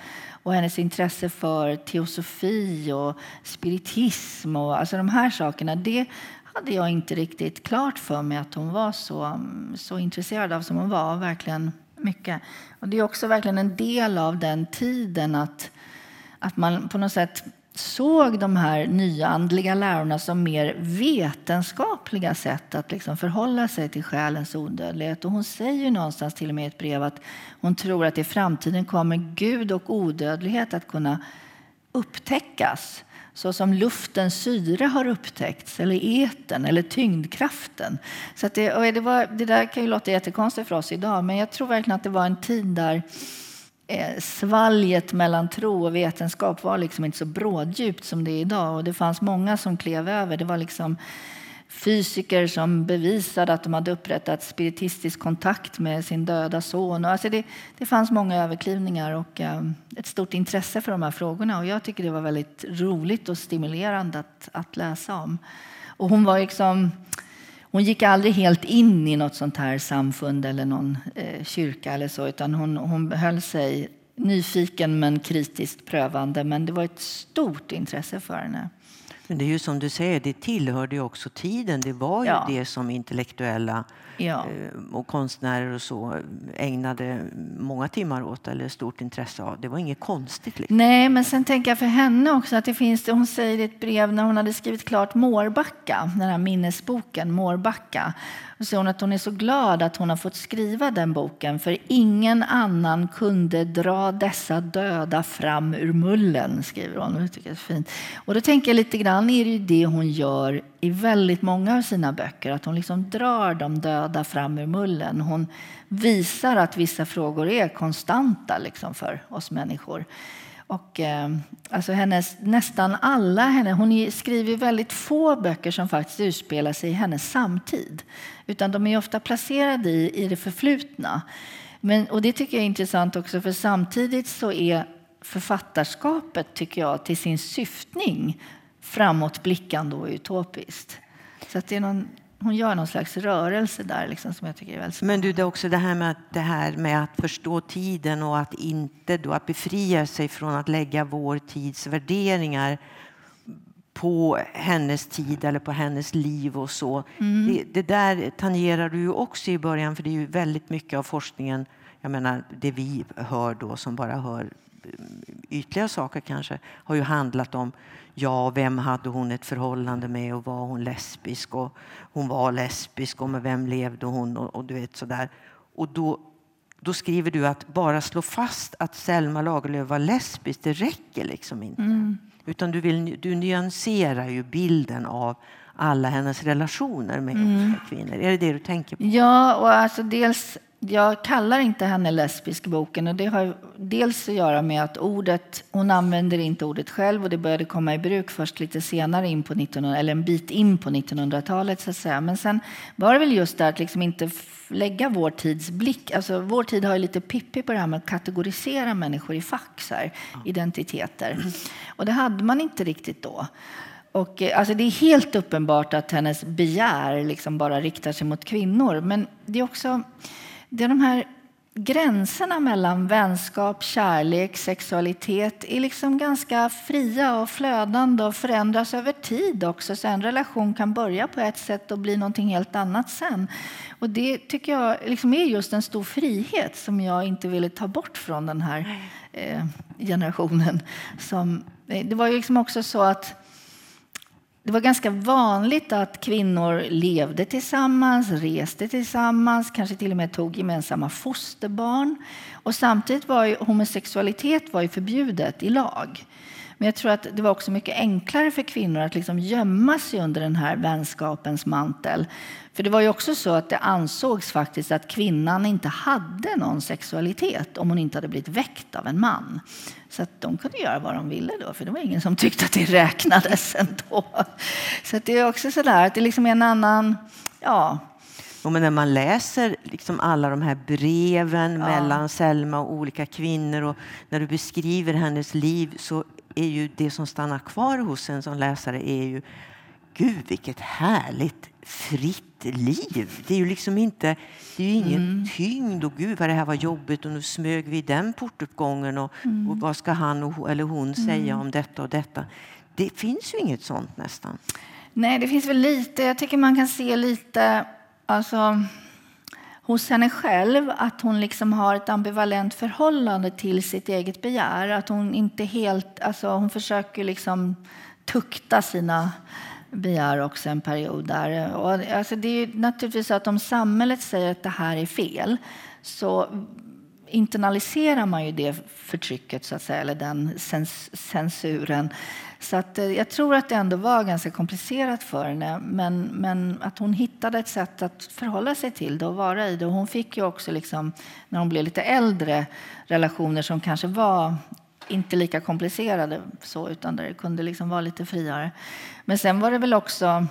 och hennes intresse för teosofi och spiritism och alltså de här sakerna. Det hade jag inte riktigt klart för mig att hon var så, så intresserad av som hon var. Verkligen mycket. Och det är också verkligen en del av den tiden att, att man på något sätt såg de här nyandliga lärorna som mer vetenskapliga sätt att liksom förhålla sig till själens odödlighet. Och hon säger någonstans till och med i ett brev att hon tror att i framtiden kommer Gud och odödlighet att kunna upptäckas så som luftens syre har upptäckts, eller eten eller tyngdkraften. Så det, det, var, det där kan ju låta jättekonstigt för oss idag, men jag tror verkligen att det var en tid där Eh, svalget mellan tro och vetenskap var liksom inte så bråddjupt som det är idag. Och det fanns många som klev över. Det var liksom fysiker som bevisade att de hade upprättat spiritistisk kontakt med sin döda son. Och alltså det, det fanns många överklivningar och eh, ett stort intresse för de här frågorna. Och jag tycker det var väldigt roligt och stimulerande att, att läsa om. Och hon var liksom hon gick aldrig helt in i något sånt här samfund eller någon eh, kyrka eller så, utan hon, hon höll sig nyfiken men kritiskt prövande. Men det var ett stort intresse för henne. Men det är ju som du säger, det tillhörde ju också tiden. Det var ju ja. det som intellektuella ja. Eh, och konstnärer och så ägnade många timmar åt eller stort intresse av. Det var inget konstigt. Liksom. Nej, men sen tänker jag för henne också att det finns, hon säger i ett brev när hon hade skrivit klart Mårbacka, den här minnesboken Mårbacka, och säger hon att hon är så glad att hon har fått skriva den boken för ingen annan kunde dra dessa döda fram ur mullen, skriver hon. Det tycker jag är fint. Och då tänker jag lite grann är det ju det hon gör i väldigt många av sina böcker, att hon liksom drar de döda fram ur mullen. Hon visar att vissa frågor är konstanta liksom för oss människor. Och, eh, alltså hennes, nästan alla henne, hon skriver väldigt få böcker som faktiskt utspelar sig i hennes samtid. Utan de är ofta placerade i, i det förflutna. Men, och det tycker jag är intressant också för samtidigt så är författarskapet, tycker jag, till sin syftning framåtblickande och utopiskt. Så att det är någon, hon gör någon slags rörelse där liksom, som jag tycker är väldigt Men du, det är också det här, med att, det här med att förstå tiden och att inte då, att befria sig från att lägga vår tids värderingar på hennes tid eller på hennes liv och så. Mm. Det, det, där tangerar du ju också i början för det är ju väldigt mycket av forskningen, jag menar det vi hör då som bara hör ytliga saker kanske, har ju handlat om ja, vem hade hon ett förhållande med och var hon lesbisk och hon var lesbisk och med vem levde hon och, och du vet sådär. Och då, då skriver du att bara slå fast att Selma Lagerlöf var lesbisk, det räcker liksom inte. Mm. Utan du, vill, du nyanserar ju bilden av alla hennes relationer med mm. olika kvinnor. Är det det du tänker på? Ja, och alltså dels jag kallar inte henne lesbisk i boken och det har dels att göra med att ordet, hon använder inte ordet själv och det började komma i bruk först lite senare in på 1900, eller en bit in på 1900-talet så att säga. Men sen var det väl just där att liksom inte lägga vår tids blick, alltså vår tid har ju lite pippi på det här med att kategorisera människor i fack, här, identiteter. Och det hade man inte riktigt då. Och, eh, alltså det är helt uppenbart att hennes begär liksom bara riktar sig mot kvinnor. Men det är också det är de här gränserna mellan vänskap, kärlek, sexualitet är liksom ganska fria och flödande och förändras över tid också. Så en relation kan börja på ett sätt och bli någonting helt annat sen. Och det tycker jag liksom är just en stor frihet som jag inte ville ta bort från den här eh, generationen. Som, det var ju liksom också så att det var ganska vanligt att kvinnor levde tillsammans, reste tillsammans, kanske till och med tog gemensamma fosterbarn. Och samtidigt var ju homosexualitet var ju förbjudet i lag. Men jag tror att det var också mycket enklare för kvinnor att liksom gömma sig under den här vänskapens mantel. För det var ju också så att det ansågs faktiskt att kvinnan inte hade någon sexualitet om hon inte hade blivit väckt av en man. Så att de kunde göra vad de ville då, för det var ingen som tyckte att det räknades ändå. Så det är också så där att det liksom är en annan, ja, och men när man läser liksom alla de här breven ja. mellan Selma och olika kvinnor och när du beskriver hennes liv så är ju det som stannar kvar hos en som läsare är ju Gud vilket härligt fritt liv. Det är ju liksom inte, det är ingen mm. tyngd och gud vad det här var jobbigt och nu smög vi den portuppgången och, mm. och vad ska han och, eller hon säga mm. om detta och detta. Det finns ju inget sånt nästan. Nej, det finns väl lite. Jag tycker man kan se lite alltså, hos henne själv att hon liksom har ett ambivalent förhållande till sitt eget begär. Att hon inte helt, alltså hon försöker liksom tukta sina begär också en period där. Och alltså det är naturligtvis så att om samhället säger att det här är fel så internaliserar man ju det förtrycket, så att säga, eller den cens censuren. Så att, eh, jag tror att det ändå var ganska komplicerat för henne men, men att hon hittade ett sätt att förhålla sig till det och vara i det. Och hon fick ju också, liksom, när hon blev lite äldre, relationer som kanske var inte lika komplicerade så, utan där det kunde liksom vara lite friare. Men sen var det väl också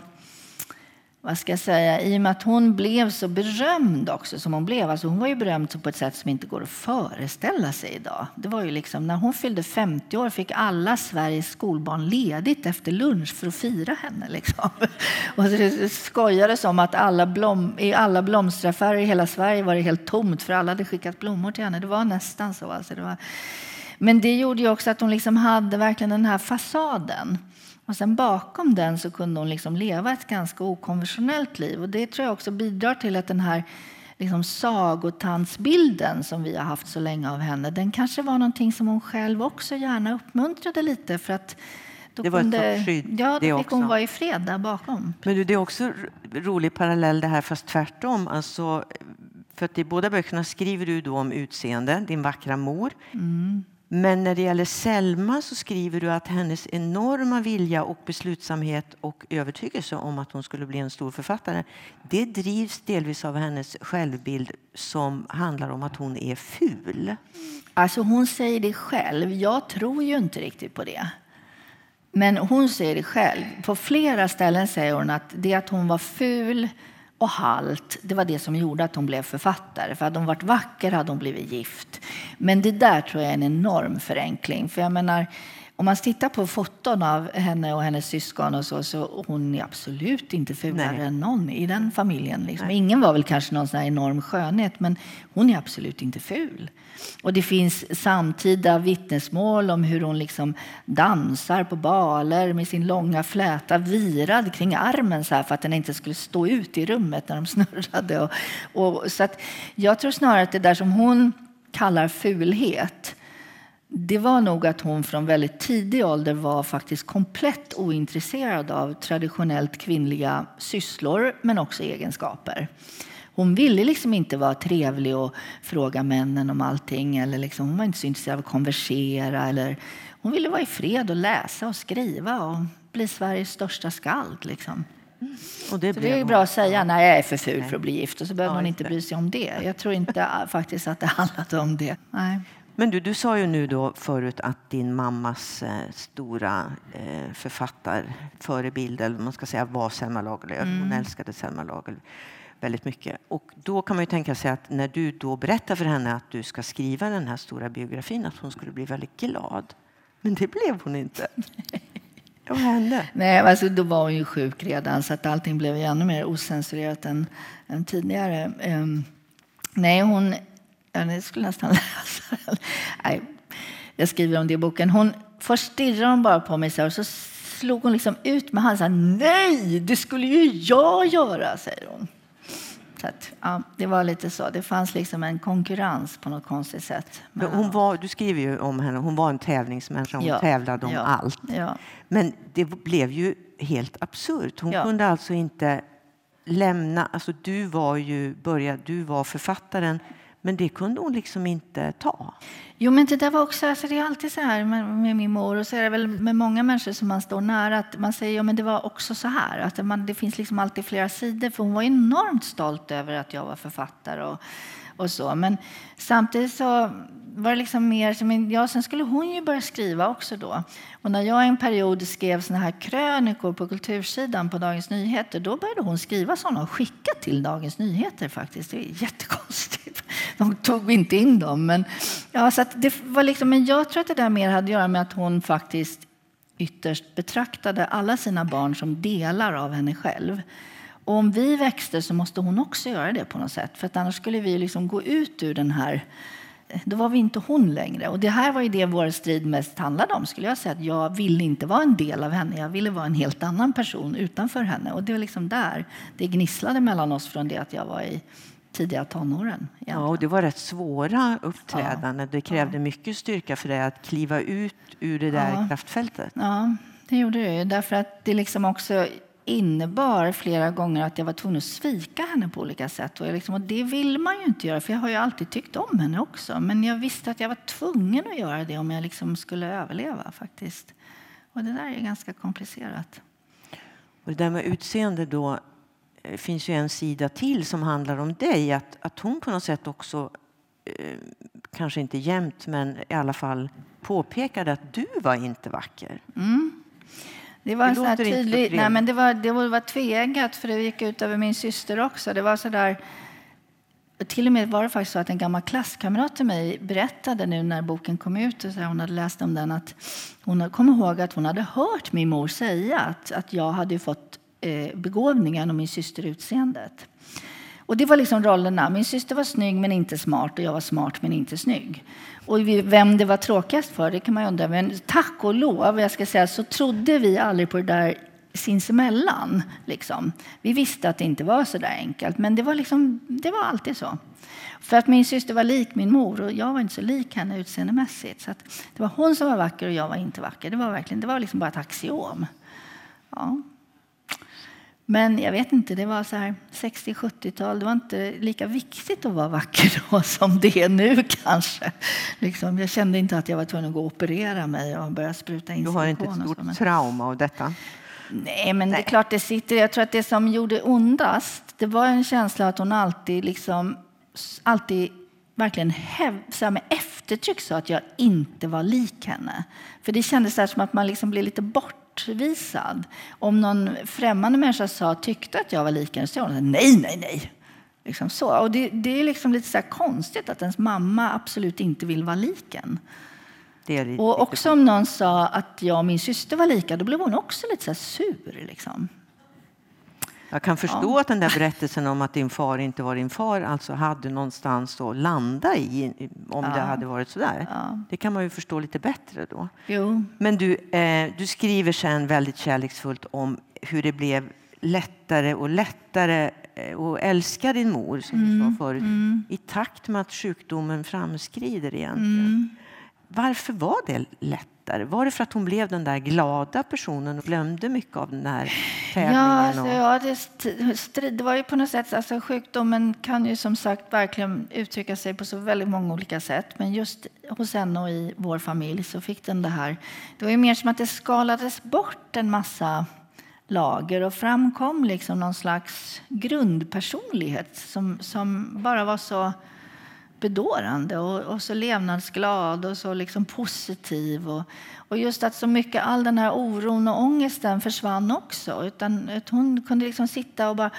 vad ska jag säga, i och med att hon blev så berömd också som hon blev. Alltså hon var ju berömd på ett sätt som inte går att föreställa sig idag. Det var ju liksom, när hon fyllde 50 år fick alla Sveriges skolbarn ledigt efter lunch för att fira henne. Liksom. Och det skojades om att alla blom, i alla blomsteraffärer i hela Sverige var det helt tomt för alla hade skickat blommor till henne. Det var nästan så. Alltså det var... Men det gjorde ju också att hon liksom hade verkligen den här fasaden. Och sen bakom den så kunde hon liksom leva ett ganska okonventionellt liv. Och det tror jag också bidrar till att den här liksom sagotandsbilden som vi har haft så länge av henne, den kanske var någonting som hon själv också gärna uppmuntrade lite för att då det var kunde, ett skydd. Ja, då fick hon vara i fred där bakom. Men du, det är också rolig parallell det här, fast tvärtom. Alltså, för att i båda böckerna skriver du då om utseende, din vackra mor. Mm. Men när det gäller Selma så skriver du att hennes enorma vilja och beslutsamhet och övertygelse om att hon skulle bli en stor författare, det drivs delvis av hennes självbild som handlar om att hon är ful. Alltså hon säger det själv. Jag tror ju inte riktigt på det. Men hon säger det själv. På flera ställen säger hon att det att hon var ful och halt, det var det som gjorde att hon blev författare. För hade hon varit vacker hade hon blivit gift. Men det där tror jag är en enorm förenkling. För jag menar, om man tittar på foton av henne och hennes syskon och så, så hon är absolut inte fulare än någon i den familjen. Liksom. Ingen var väl kanske någon sån enorm skönhet, men hon är absolut inte ful. Och det finns samtida vittnesmål om hur hon liksom dansar på baler med sin långa fläta virad kring armen så för att den inte skulle stå ut i rummet när de snurrade. Och, och, så jag tror snarare att det där som hon kallar fulhet det var nog att hon från väldigt tidig ålder var faktiskt komplett ointresserad av traditionellt kvinnliga sysslor men också egenskaper. Hon ville liksom inte vara trevlig och fråga männen om allting. Eller liksom, hon var inte så intresserad av att konversera. Eller, hon ville vara i fred och läsa och skriva och bli Sveriges största skald. Liksom. Och det, så det är bra att säga när jag är för ful för att bli gift och så behöver ja, man inte bry sig om det. Jag tror inte faktiskt att det handlade om det. Nej. Men du, du sa ju nu då förut att din mammas eh, stora eh, författarförebild, eller man ska säga, var Selma Lagerlöf. Mm. Hon älskade Selma Lagerlöf väldigt mycket. Och då kan man ju tänka sig att när du då berättar för henne att du ska skriva den här stora biografin, att hon skulle bli väldigt glad. Men det blev hon inte. Vad hände? Nej, alltså då var hon ju sjuk redan så att allting blev ännu mer osensurerat än, än tidigare. Um, nej, hon jag skulle nästan läsa den. Nej, jag skriver om det i boken. Hon, först stirrade hon bara på mig så här, och så slog hon liksom ut med handen. Nej, det skulle ju jag göra, säger hon. Så att, ja, det var lite så. Det fanns liksom en konkurrens på något konstigt sätt. Men hon var, du skriver ju om henne, hon var en tävlingsmänniska, hon ja, tävlade om ja, allt. Ja. Men det blev ju helt absurt. Hon kunde alltså inte lämna, alltså du var ju, började, du var författaren men det kunde hon liksom inte ta. Jo, men det där var också, alltså det är alltid så här med, med, min mor och så är det väl med många människor som man står nära att man säger ja, men det var också så här. Att man, det finns liksom alltid flera sidor. För hon var enormt stolt över att jag var författare och, och så. Men samtidigt så var det liksom mer som, ja, sen skulle hon ju börja skriva också då. Och när jag en period skrev såna här krönikor på kultursidan på Dagens Nyheter, då började hon skriva sådana och skicka till Dagens Nyheter faktiskt. Det är jättekonstigt. De tog inte in dem. Men, ja, så det var liksom, men jag tror att det där mer hade att göra med att hon faktiskt ytterst betraktade alla sina barn som delar av henne själv. Och om vi växte så måste hon också göra det på något sätt. För att annars skulle vi liksom gå ut ur den här då var vi inte hon längre. Och det här var ju det vår strid mest handlade om. skulle jag säga. Att jag ville inte vara en del av henne. Jag ville vara en helt annan person utanför henne. Och det var liksom där det gnisslade mellan oss från det att jag var i tidiga tonåren. Egentligen. Ja, och det var rätt svåra uppträdanden. Det krävde ja. mycket styrka för dig att kliva ut ur det där ja. kraftfältet. Ja, det gjorde det. Därför att det liksom också innebar flera gånger att jag var tvungen att svika henne på olika sätt. Och, liksom, och det vill man ju inte göra, för jag har ju alltid tyckt om henne också. Men jag visste att jag var tvungen att göra det om jag liksom skulle överleva faktiskt. Och det där är ganska komplicerat. Och det där med utseende då, eh, finns ju en sida till som handlar om dig. Att, att hon på något sätt också, eh, kanske inte jämt, men i alla fall påpekade att du var inte vacker. Mm. Det var det så tydligt. Nej, men det var, det var tveeggat, för det gick ut över min syster också. Det var så där, till och med var det faktiskt så att en gammal klasskamrat till mig berättade nu när boken kom ut, och så hon hade läst om den, att hon kom ihåg att hon hade hört min mor säga att, att jag hade fått eh, begåvningen och min syster utseendet. Och det var liksom rollerna. Min syster var snygg men inte smart och jag var smart men inte snygg. Och vem det var tråkigast för, det kan man undra. Men tack och lov, jag ska säga, så trodde vi aldrig på det där sinsemellan. Liksom. Vi visste att det inte var så där enkelt, men det var, liksom, det var alltid så. För att min syster var lik min mor och jag var inte så lik henne utseendemässigt. Så det var hon som var vacker och jag var inte vacker. Det var, verkligen, det var liksom bara ett axiom. Ja. Men jag vet inte, det var så här 60-70-tal. Det var inte lika viktigt att vara vacker då som det är nu kanske. Liksom, jag kände inte att jag var tvungen att gå och operera mig och börja spruta in Du har inte ett stort men... trauma av detta? Nej, men Nej. det är klart det sitter. Jag tror att det som gjorde ondast, det var en känsla att hon alltid liksom, alltid verkligen häv, så med eftertryck sa att jag inte var lik henne. För det kändes som att man liksom blev lite bort bortvisad. Om någon främmande människa sa, tyckte att jag var lik henne, så hon nej, nej, nej. Liksom så. Och det, det är liksom lite så konstigt att ens mamma absolut inte vill vara lik en. och också om någon sa att jag och min syster var lika, då blev hon också lite så sur. Liksom. Jag kan förstå ja. att den där berättelsen om att din far inte var din far alltså hade någonstans att landa i om ja. det hade varit så där. Ja. Det kan man ju förstå lite bättre då. Jo. Men du, eh, du skriver sen väldigt kärleksfullt om hur det blev lättare och lättare eh, att älska din mor, som mm. du sa förut, mm. i takt med att sjukdomen framskrider egentligen. Mm. Varför var det lätt? lättare? Var det för att hon blev den där glada personen och glömde mycket av den här tävlingen? Ja, alltså, ja det, det var ju på något sätt, alltså, sjukdomen kan ju som sagt verkligen uttrycka sig på så väldigt många olika sätt. Men just hos henne och i vår familj så fick den det här. Det var ju mer som att det skalades bort en massa lager och framkom liksom någon slags grundpersonlighet som, som bara var så bedårande och, och, så levnadsglad och så liksom positiv. Och, och just att så mycket all den här oron och ångesten försvann också. Utan att hon kunde liksom sitta och bara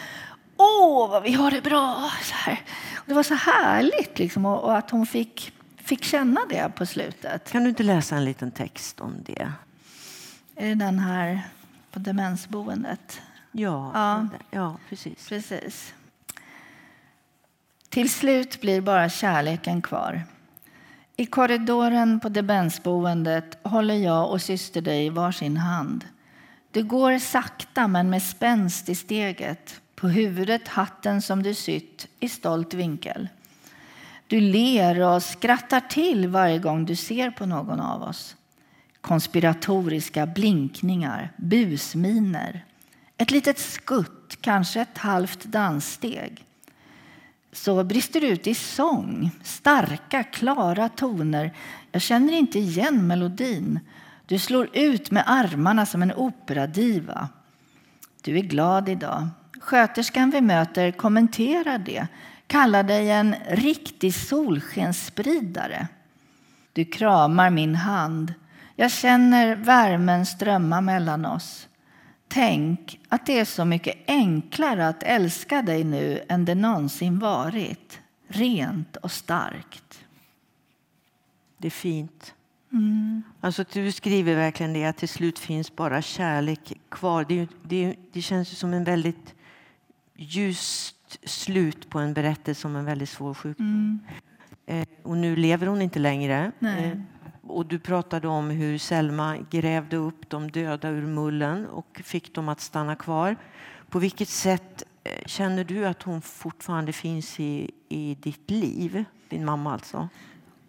Åh, vad vi har det bra! Så här. Det var så härligt liksom, och, och, att hon fick, fick känna det på slutet. Kan du inte läsa en liten text om det? Är det den här på demensboendet? Ja, ja. ja precis. precis. Till slut blir bara kärleken kvar. I korridoren på demensboendet håller jag och syster dig i varsin hand. Du går sakta men med spänst i steget. På huvudet hatten som du sytt i stolt vinkel. Du ler och skrattar till varje gång du ser på någon av oss. Konspiratoriska blinkningar, busminer. Ett litet skutt, kanske ett halvt danssteg. Så brister du ut i sång, starka, klara toner. Jag känner inte igen melodin. Du slår ut med armarna som en operadiva. Du är glad idag. Sköterskan vi möter kommenterar det kallar dig en riktig solskensspridare. Du kramar min hand. Jag känner värmen strömma mellan oss. Tänk att det är så mycket enklare att älska dig nu än det någonsin varit. Rent och starkt. Det är fint. Mm. Alltså, du skriver verkligen det att till slut finns bara kärlek kvar. Det, det, det känns som en väldigt ljust slut på en berättelse om en väldigt svår sjukdom. Mm. Eh, och nu lever hon inte längre. Eh, och du pratade om hur Selma grävde upp de döda ur mullen och fick dem att stanna kvar. På vilket sätt eh, känner du att hon fortfarande finns i, i ditt liv? Din mamma alltså.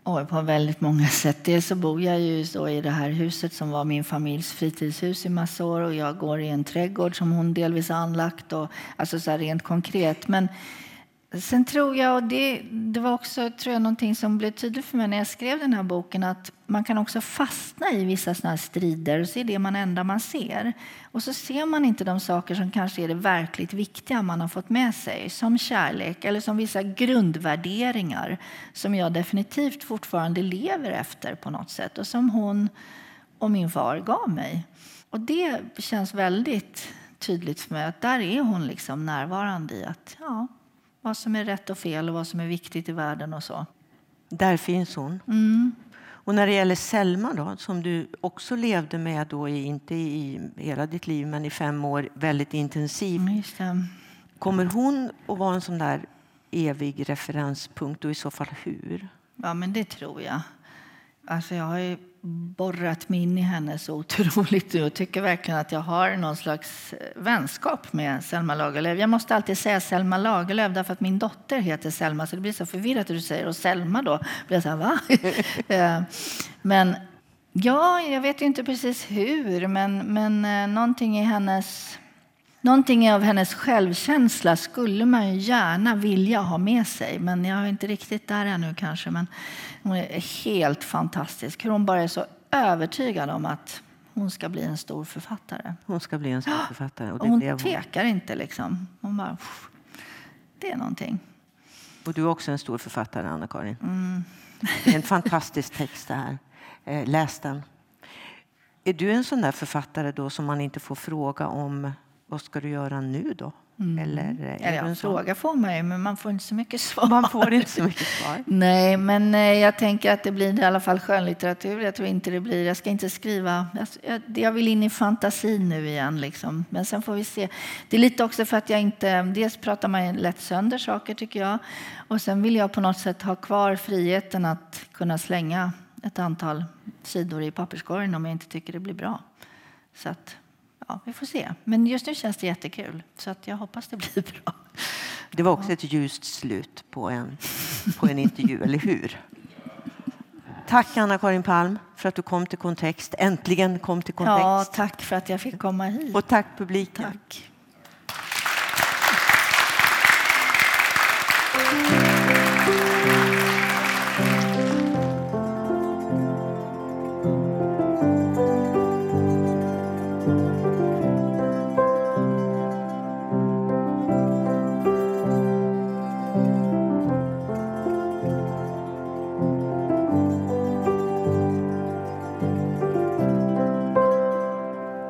Oj, på väldigt många sätt. Dels så bor jag ju så i det här huset som var min familjs fritidshus i massa år och jag går i en trädgård som hon delvis har anlagt. Och, alltså så rent konkret. Men sen tror jag, och det, det var också tror jag, någonting som blev tydligt för mig när jag skrev den här boken, att man kan också fastna i vissa såna strider och se det man enda man ser. Och så ser man inte de saker som kanske är det verkligt viktiga man har fått med sig, som kärlek eller som vissa grundvärderingar som jag definitivt fortfarande lever efter på något sätt och som hon och min far gav mig. Och det känns väldigt tydligt för mig att där är hon liksom närvarande i att ja, vad som är rätt och fel och vad som är viktigt i världen och så. Där finns hon. Mm. Och när det gäller Selma då, som du också levde med då, inte i hela ditt liv, men i fem år väldigt intensivt. Mm, Kommer hon att vara en sån där evig referenspunkt och i så fall hur? Ja, men det tror jag. Alltså jag har borrat mig in i henne så otroligt och tycker verkligen att jag har någon slags eh, vänskap med Selma Lagerlöf. Jag måste alltid säga Selma Lagerlöf därför att min dotter heter Selma så det blir så förvirrat att du säger och Selma då blir jag så här, va? Eh, men ja, jag vet inte precis hur, men, men eh, någonting i hennes Någonting av hennes självkänsla skulle man ju gärna vilja ha med sig, men jag är inte riktigt där ännu kanske. Men hon är helt fantastisk. Hur hon bara är så övertygad om att hon ska bli en stor författare. Hon ska bli en stor författare. Och, och hon tvekar inte liksom. Hon bara, det är någonting. Och du är också en stor författare, Anna-Karin. Mm. Det är en fantastisk text det här. Eh, läs den. Är du en sån där författare då som man inte får fråga om vad ska du göra nu då? Mm. Eller, är ja, fråga får man ju, men man får inte så mycket svar. Man får inte så mycket svar. Nej, men eh, jag tänker att det blir i alla fall skönlitteratur. Jag tror inte det blir. Jag ska inte skriva. Jag, jag vill in i fantasin nu igen, liksom. Men sen får vi se. Det är lite också för att jag inte. Dels pratar man lätt sönder saker, tycker jag. Och sen vill jag på något sätt ha kvar friheten att kunna slänga ett antal sidor i papperskorgen om jag inte tycker det blir bra. Så att ja, vi får se. Men just nu känns det jättekul, så att jag hoppas det blir bra. Det var också ett ljust slut på en, på en intervju, eller hur? Tack Anna-Karin Palm för att du kom till Kontext. Äntligen kom till Kontext. Ja, tack för att jag fick komma hit. Och tack publiken. Tack.